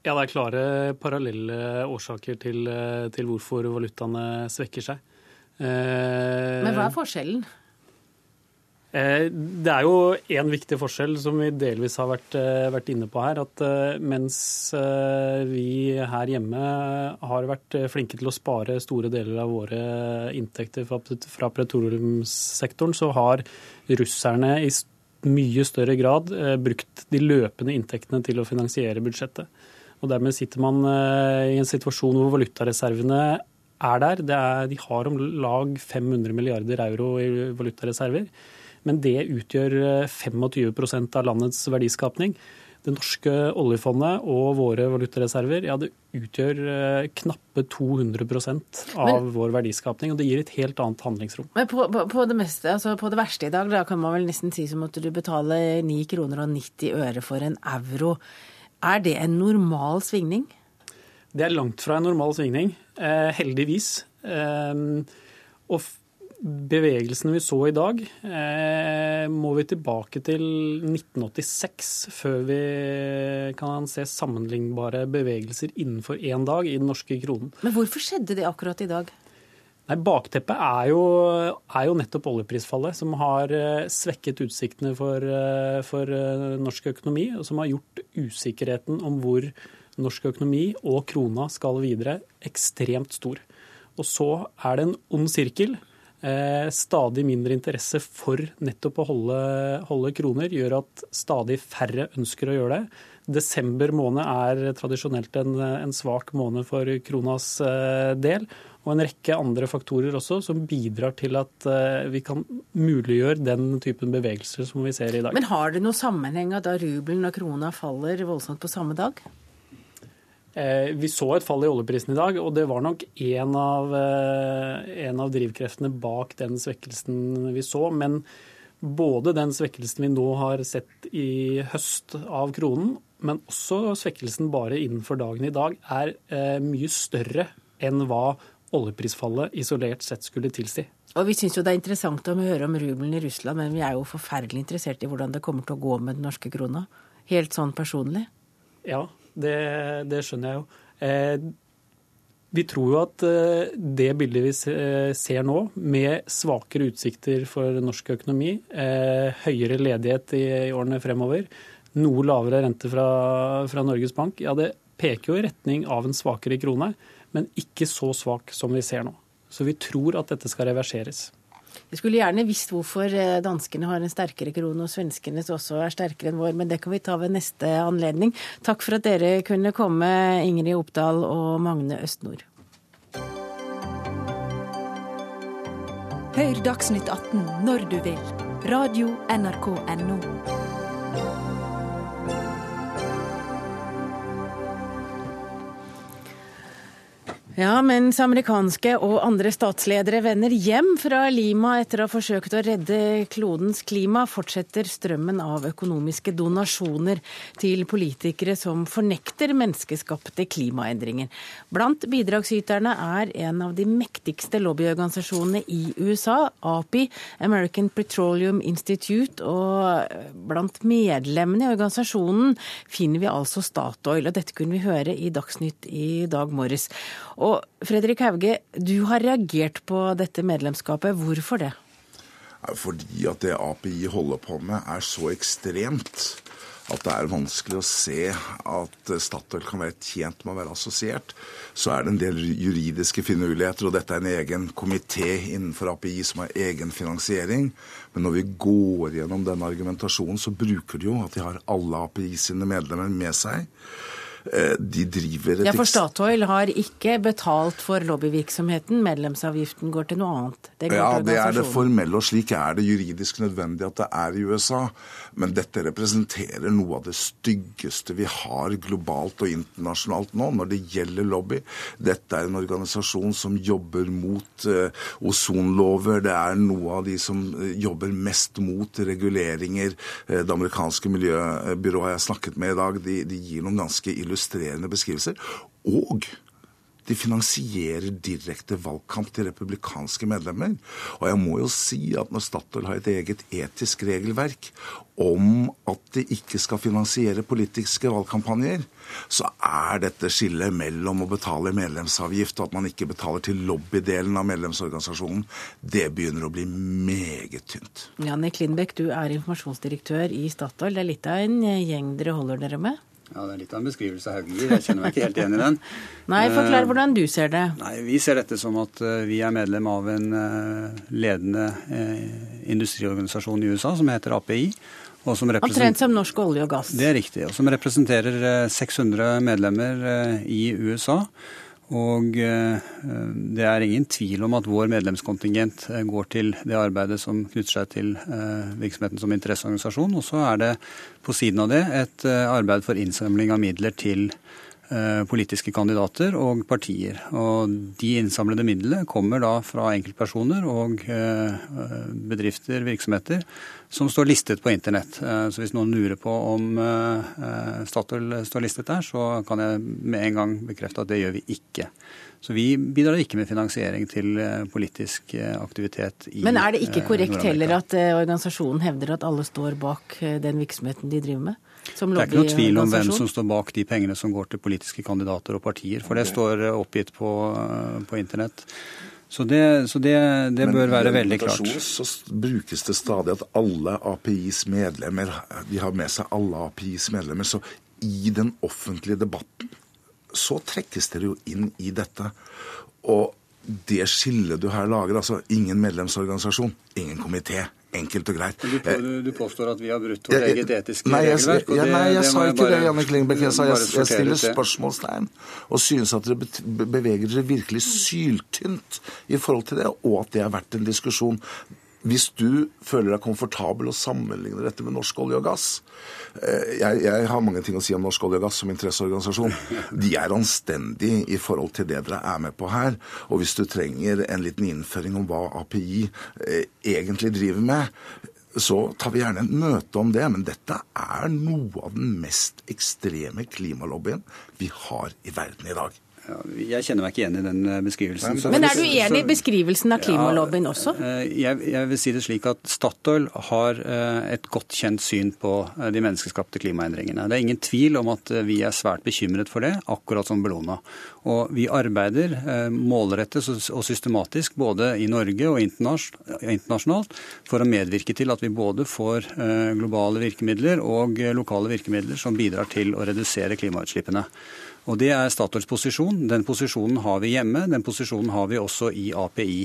Ja, det er klare parallelle årsaker til, til hvorfor valutaene svekker seg. Eh, Men hva er forskjellen? Eh, det er jo én viktig forskjell som vi delvis har vært, eh, vært, inne på her. At mens vi her hjemme har vært flinke til å spare store deler av våre inntekter fra, fra petroleumssektoren, så har russerne i mye større grad brukt de løpende inntektene til å finansiere budsjettet. Og Dermed sitter man eh, i en situasjon hvor valutareservene er der. Er, de har om lag 500 milliarder euro i valutareserver. Men det utgjør 25 eh, av landets verdiskapning. Det norske oljefondet og våre valutareserver ja, det utgjør eh, knappe 200 av men, vår verdiskapning. og Det gir et helt annet handlingsrom. Men på, på, på, det meste, altså på det verste i dag da kan man vel nesten si som at du betaler 9 kroner og 90 øre for en euro. Er det en normal svingning? Det er langt fra en normal svingning, eh, heldigvis. Eh, og bevegelsene vi så i dag, eh, må vi tilbake til 1986 før vi kan se sammenlignbare bevegelser innenfor én dag i den norske kronen. Men hvorfor skjedde det akkurat i dag? Nei, Bakteppet er jo, er jo, nettopp oljeprisfallet, som har eh, svekket utsiktene for, eh, for, eh, norsk økonomi, og som har gjort usikkerheten om hvor norsk økonomi og krona skal videre, ekstremt stor. Og så er det en ond sirkel. Stadig mindre interesse for nettopp å holde, holde kroner gjør at stadig færre ønsker å gjøre det. Desember måned er tradisjonelt en, en svak måned for kronas del og en rekke andre faktorer også som bidrar til at eh, vi kan muliggjøre den typen bevegelser som vi ser i dag. Men har det noen sammenheng at da rubelen og krona faller voldsomt på samme dag? Eh, vi så et fall i oljeprisen i dag, og det var nok en av, eh, en av drivkreftene bak den svekkelsen vi så. Men både den svekkelsen vi nå har sett i høst av kronen, men også svekkelsen bare innenfor dagen i dag, er mye større enn hva oljeprisfallet isolert sett skulle tilsi. Og Vi syns jo det er interessant å høre om rubelen i Russland, men vi er jo forferdelig interessert i hvordan det kommer til å gå med den norske krona. Helt sånn personlig. Ja, det, det skjønner jeg jo. Eh, vi tror jo at eh, det bildet vi eh, ser nå, med svakere utsikter for norsk økonomi, eh, høyere ledighet i, i årene fremover, noe lavere rente fra, fra Norges Bank, ja det peker jo i retning av en svakere krone men ikke så svak som vi ser nå. Så vi tror at dette skal reverseres. Vi skulle gjerne visst hvorfor eh, danskene har en sterkere krone og svenskene også er sterkere enn vår, men det kan vi ta ved neste anledning. Takk for at dere kunne komme, Ingrid Oppdal og Magne Østnord. Hør Dagsnytt 18 når du vil. Radio NRK Radio.nrk.no. Ja, mens amerikanske og andre statsledere vender hjem fra Lima etter å ha forsøkt å redde klodens klima, fortsetter strømmen av økonomiske donasjoner til politikere som fornekter menneskeskapte klimaendringer. Blant bidragsyterne er en av de mektigste lobbyorganisasjonene i USA, API, American Petroleum Institute, og blant medlemmene i organisasjonen finner vi altså Statoil, og dette kunne vi høre i Dagsnytt i dag morges. Og Fredrik Hauge, du har reagert på dette medlemskapet. Hvorfor det? fordi at det API holder på med, er så ekstremt at det er vanskelig å se at Statoil kan være tjent med å være assosiert. Så er det en del juridiske finurligheter, og dette er en egen komité innenfor API som har egen finansiering. Men når vi går gjennom denne argumentasjonen, så bruker de jo at de har alle API sine medlemmer med seg. Eh, de driver et Ja, For Statoil har ikke betalt for lobbyvirksomheten. Medlemsavgiften går til noe annet. Det ja, det er det formelle, og slik er det juridisk nødvendig at det er i USA. Men dette representerer noe av det styggeste vi har globalt og internasjonalt nå når det gjelder lobby. Dette er en organisasjon som jobber mot uh, ozonlover. Det er noe av de som uh, jobber mest mot reguleringer. Det amerikanske miljøbyrået jeg har snakket med i dag, de, de gir noen ganske illustrerende beskrivelser. Og de finansierer direkte valgkamp til republikanske medlemmer. Og jeg må jo si at når Statoil har et eget etisk regelverk om at de ikke skal finansiere politiske valgkampanjer, så er dette skillet mellom å betale medlemsavgift og at man ikke betaler til lobbydelen av medlemsorganisasjonen, det begynner å bli meget tynt. Janne Klinbekk, du er informasjonsdirektør i Statoil. Det er litt av en gjeng dere holder dere med? Ja, Det er litt av en beskrivelse Haugen gir. Jeg kjenner meg ikke helt igjen i den. Nei, Forklar eh, hvordan du ser det. Nei, Vi ser dette som at eh, vi er medlem av en eh, ledende industriorganisasjon i USA som heter API. Omtrent som norsk olje og gass. Det er riktig. Og som representerer 600 medlemmer i USA. Og eh, det er ingen tvil om at vår medlemskontingent eh, går til det arbeidet som knytter seg til eh, virksomheten som interesseorganisasjon. Og så er det på siden av det et arbeid for innsamling av midler til politiske kandidater og partier. Og de innsamlede midlene kommer da fra enkeltpersoner og eh, bedrifter, virksomheter, som står listet på internett. Eh, så hvis noen lurer på om Statoil står listet der, så kan jeg med en gang bekrefte at det gjør vi ikke. Så vi bidrar ikke med finansiering til politisk aktivitet i Men er det ikke korrekt heller at organisasjonen hevder at alle står bak den virksomheten de driver med? Det er ikke noe tvil om hvem som står bak de pengene som går til politiske kandidater og partier, for det står eh, oppgitt på, eh, på internett. Så det, så det, det bør være veldig klart. Men så brukes det stadig at alle APIs medlemmer de har med seg alle APIs medlemmer. Så i den offentlige debatten så trekkes dere jo inn i dette. Og det skillet du her lager, altså ingen medlemsorganisasjon, ingen komité, enkelt og greit. Du, du, du påstår at vi har brutt vårt eget etiske nei, jeg, regelverk? Ja, nei, jeg sa ikke det, Janne Klingbekk. Jeg sa jeg, jeg stiller spørsmålstegn og synes at dere beveger dere virkelig syltynt i forhold til det, og at det har vært en diskusjon. Hvis du føler deg komfortabel og sammenligner dette med norsk olje og gass eh, jeg, jeg, har mange ting å si om norsk olje og gass som interesseorganisasjon. De er anstendige i forhold til det dere er med på her. Og hvis du trenger en liten innføring om hva API eh, egentlig driver med, så tar vi gjerne en møte om det. Men dette er noe av den mest ekstreme klimalobbyen vi har i verden i dag. Jeg kjenner meg ikke igjen i den eh, beskrivelsen. Men er du enig i beskrivelsen av klimalobbyen også? Eh, jeg, jeg, vil si det slik at Statoil har eh, et godt kjent syn på de menneskeskapte klimaendringene. Det er ingen tvil om at vi er svært bekymret for det, akkurat som Bellona. Og vi arbeider målrettet og systematisk både i Norge og internasjonalt for å medvirke til at vi både får globale virkemidler og lokale virkemidler som bidrar til å redusere klimautslippene. Og Det er Statoils posisjon. Den posisjonen har vi hjemme. Den posisjonen har vi også i API.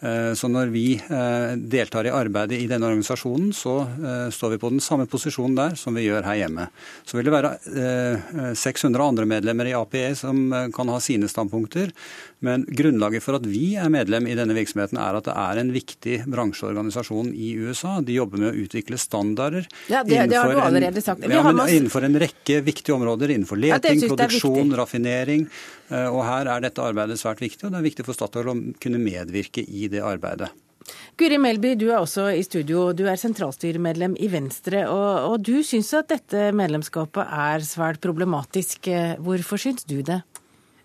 Eh, så når vi eh, deltar i arbeidet i denne organisasjonen, så eh, står vi på den samme posisjonen der som vi gjør her hjemme. Så vil det være 600 andre medlemmer i API som kan ha sine standpunkter. Men grunnlaget for at vi er medlem i denne virksomheten, er at det er en viktig bransjeorganisasjon i USA. De jobber med å utvikle standarder ja, det, det har du allerede sagt. Ja, innenfor en rekke viktige områder. Innenfor leting, ja, produksjon, raffinering. Eh, og Her er dette arbeidet svært viktig, og det er viktig for Statoil å kunne medvirke i det arbeidet. Guri Melby, du er også i studio. Du er sentralstyremedlem i Venstre. Og, og du syns at dette medlemskapet er svært problematisk. Hvorfor syns du det?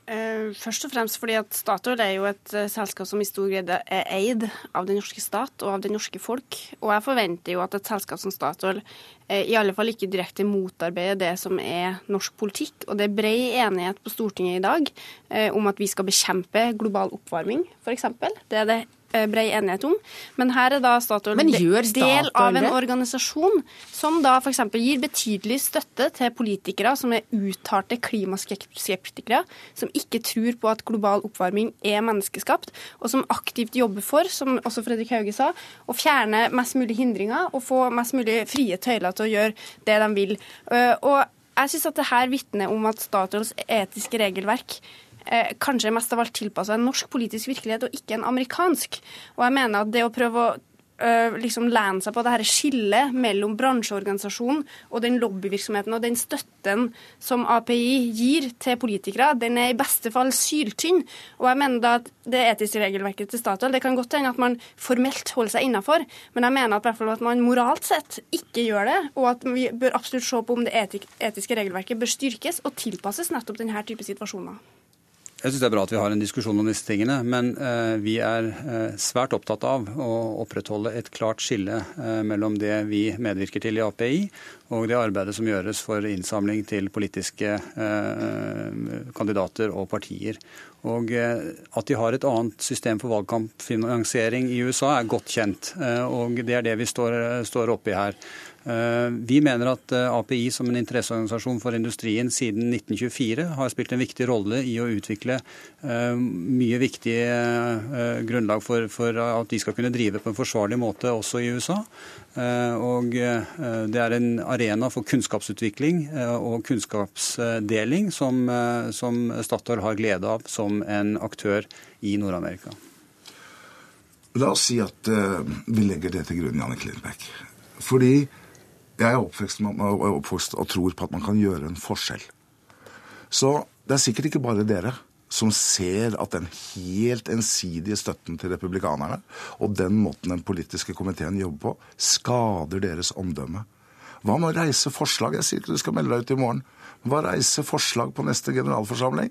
Eh, først og fremst fordi at Statoil er jo et eh, selskap som i stor grad er eid av den norske stat og av det norske folk. Og jeg forventer jo at et selskap som Statoil eh, i alle fall ikke direkte motarbeider det som er norsk politikk. Og det er brei enighet på Stortinget i dag om at vi skal bekjempe global oppvarming, f.eks. Det er det eh, bred enighet om. Men her er da Statoil del av en organisasjon som da f.eks. gir betydelig støtte til politikere som er uttalte klimaskeptikere, som ikke tror på at global oppvarming er menneskeskapt, og som aktivt jobber for, som også Fredrik Hauge sa, å fjerne mest mulig hindringer og få mest mulig frie tøyler til å gjøre det de vil. Eh, Og jeg syns at det her vitner om at Statoils etiske regelverk eh, kanskje mest av alt tilpassa en norsk politisk virkelighet og ikke en amerikansk. Og jeg mener at det å prøve å øh, liksom lene seg på det her skillet mellom bransjeorganisasjonen og den lobbyvirksomheten og den støtten som API gir til politikere, den er i beste fall syltynn. Og jeg mener da at det etiske regelverket til Statoil Det kan godt hende at man formelt holder seg innafor, men jeg mener at, at man moralt sett ikke gjør det, og at vi bør absolutt se på om det etiske regelverket bør styrkes og tilpasses nettopp denne type situasjoner. Jeg syns det er bra at vi har en diskusjon om disse tingene, men eh, vi er eh, svært opptatt av å opprettholde et klart skille eh, mellom det vi medvirker til i API, og det arbeidet som gjøres for innsamling til politiske kandidater og partier. Og At de har et annet system for valgkampfinansiering i USA er godt kjent, og det er det vi står, står oppe her. Eh, Vi mener at eh, API som en interesseorganisasjon for industrien siden 1924 har spilt en viktig rolle i å utvikle eh, mye viktig eh, grunnlag for, at de skal kunne drive på en forsvarlig måte også i USA. Og det er en arena for kunnskapsutvikling og kunnskapsdeling som, som Statoil har glede av som en aktør i Nord-Amerika. La oss si at vi legger det til grunn, Janne Klinbekk. Fordi jeg er oppvokst, oppvokst og tror på at man kan gjøre en forskjell. Så det er sikkert ikke bare dere som ser at den helt ensidige støtten til republikanerne og den måten den politiske komiteen jobber på, skader deres omdømme. Hva med å reise forslag? Jeg sier ikke du skal melde deg ut i morgen. Hva reise forslag på neste generalforsamling?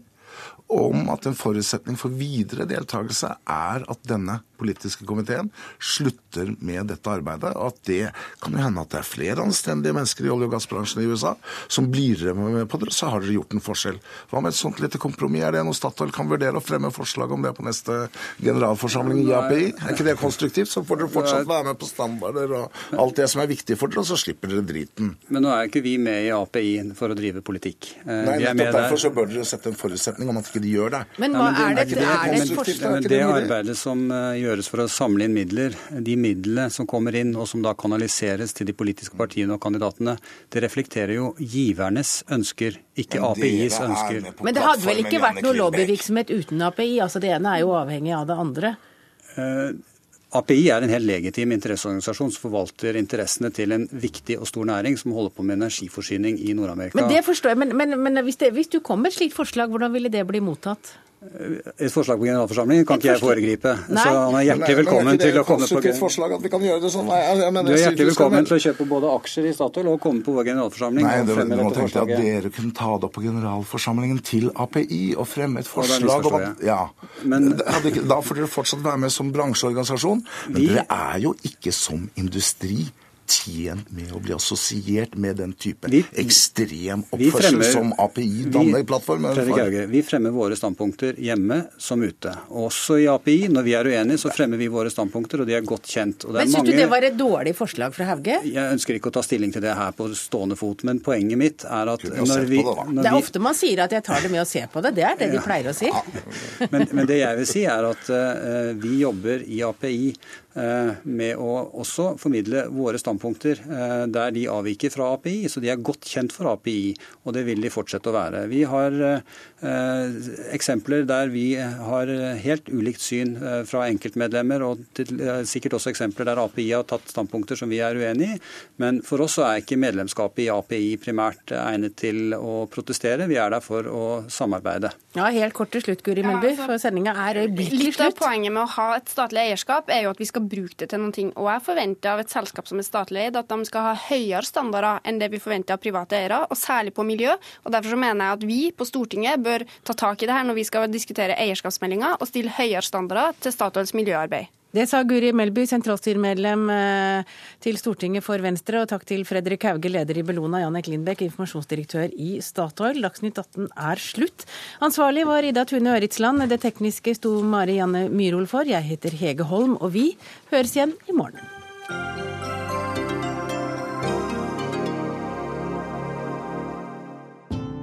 Om at en forutsetning for videre deltakelse er at denne politiske komiteen slutter med dette arbeidet. Og at det kan jo hende at det er flere anstendige mennesker i olje- og gassbransjen i USA som blir med på det, så har dere gjort en forskjell. Hva med et sånt lite kompromiss? Er det noe Statoil kan vurdere å fremme forslag om det på neste generalforsamling i API? Er ikke det konstruktivt? Så får dere fortsatt være med på standarder og alt det som er viktig for dere, og så slipper dere driten. Men nå er ikke vi med i API for å drive politikk. Eh, Nei, nettopp derfor så bør dere sette en forutsetning om at ikke de gjør det. Men hva men er det, er det et forslag? er det det arbeidet som eh, gjøres for å samle inn midler, de midlene som kommer inn og som da kanaliseres til de politiske partiene og kandidatene, det reflekterer jo givernes ønsker, ikke APIs er ønsker. Men det hadde vel ikke vært noe lobbyvirksomhet uten API? Altså Det ene er jo avhengig av det andre. API er en helt legitim interesseorganisasjon som forvalter interessene til en viktig og stor næring som holder på med energiforsyning i Nord-Amerika. Men det forstår jeg, men, men, men hvis, det, hvis du kom med et slikt forslag, hvordan ville det bli mottatt? Et forslag på generalforsamlingen kan ikke jeg foregripe. Nei. Så han er hjertelig velkommen til å komme på forslag at vi kan gjøre det sånn? Nei, jeg, mener, Du er hjertelig velkommen til å kjøpe både aksjer i Statoil og komme på vår generalforsamling. Nei, det, du må tenke at dere kunne ta det opp på generalforsamlingen til API og fremme et forslag om at ja. Men- ikke, Da får dere fortsatt være med som bransjeorganisasjon, men Vi- dere er jo ikke som industri tjent med å bli assosiert med den type Vi- ekstrem oppførsel fremmer- som API vi- danner plattformen for. Vi fremmer våre standpunkter hjemme som ute. Også i API, når vi er uenige, så fremmer vi våre standpunkter, og de er godt kjent. Og det Men syns du det var et dårlig forslag fra Hauge? Jeg ønsker ikke å ta stilling til det her på stående fot, men poenget mitt er at når vi, det, når Det er ofte man sier at jeg tar det med å se på det. Det er det de pleier å si. Men, men det jeg vil si er at uh, vi jobber i API med å også formidle våre standpunkter eh, der de avviker fra API. Så de er godt kjent for API, og det vil de fortsette å være. Vi har eh, eksempler der vi har helt ulikt syn eh, fra enkeltmedlemmer, og til, eh, sikkert også eksempler der API har tatt standpunkter som vi er uenig i. Men for oss så er ikke medlemskapet i API primært egnet til å protestere. Vi er der for å samarbeide. Ja, Helt kort til slutt, Guri Melby, altså, for sendinga er øyeblikkelig Litt av slutt. poenget med å ha et statlig eierskap er jo at vi skal bruke det til noen ting. Og jeg forventer av et selskap som er statlig eid, at de skal ha høyere standarder enn det vi forventer av private eiere, og særlig på miljø. Og Derfor så mener jeg at vi på Stortinget bør ta tak i det her når vi skal diskutere eierskapsmeldinga, og stille høyere standarder til Statoils miljøarbeid. Det sa Guri Melby, sentralstyremedlem eh, til Stortinget for Venstre, og takk til Fredrik Hauge, leder i Bellona, Janek Lindbekk, informasjonsdirektør i Statoil. Dagsnytt 18 er slutt. Ansvarlig var Ida Tune Øritsland, det tekniske sto Mari Janne Myrhol for. Jeg heter Hege Holm, og vi høres igjen i morgen.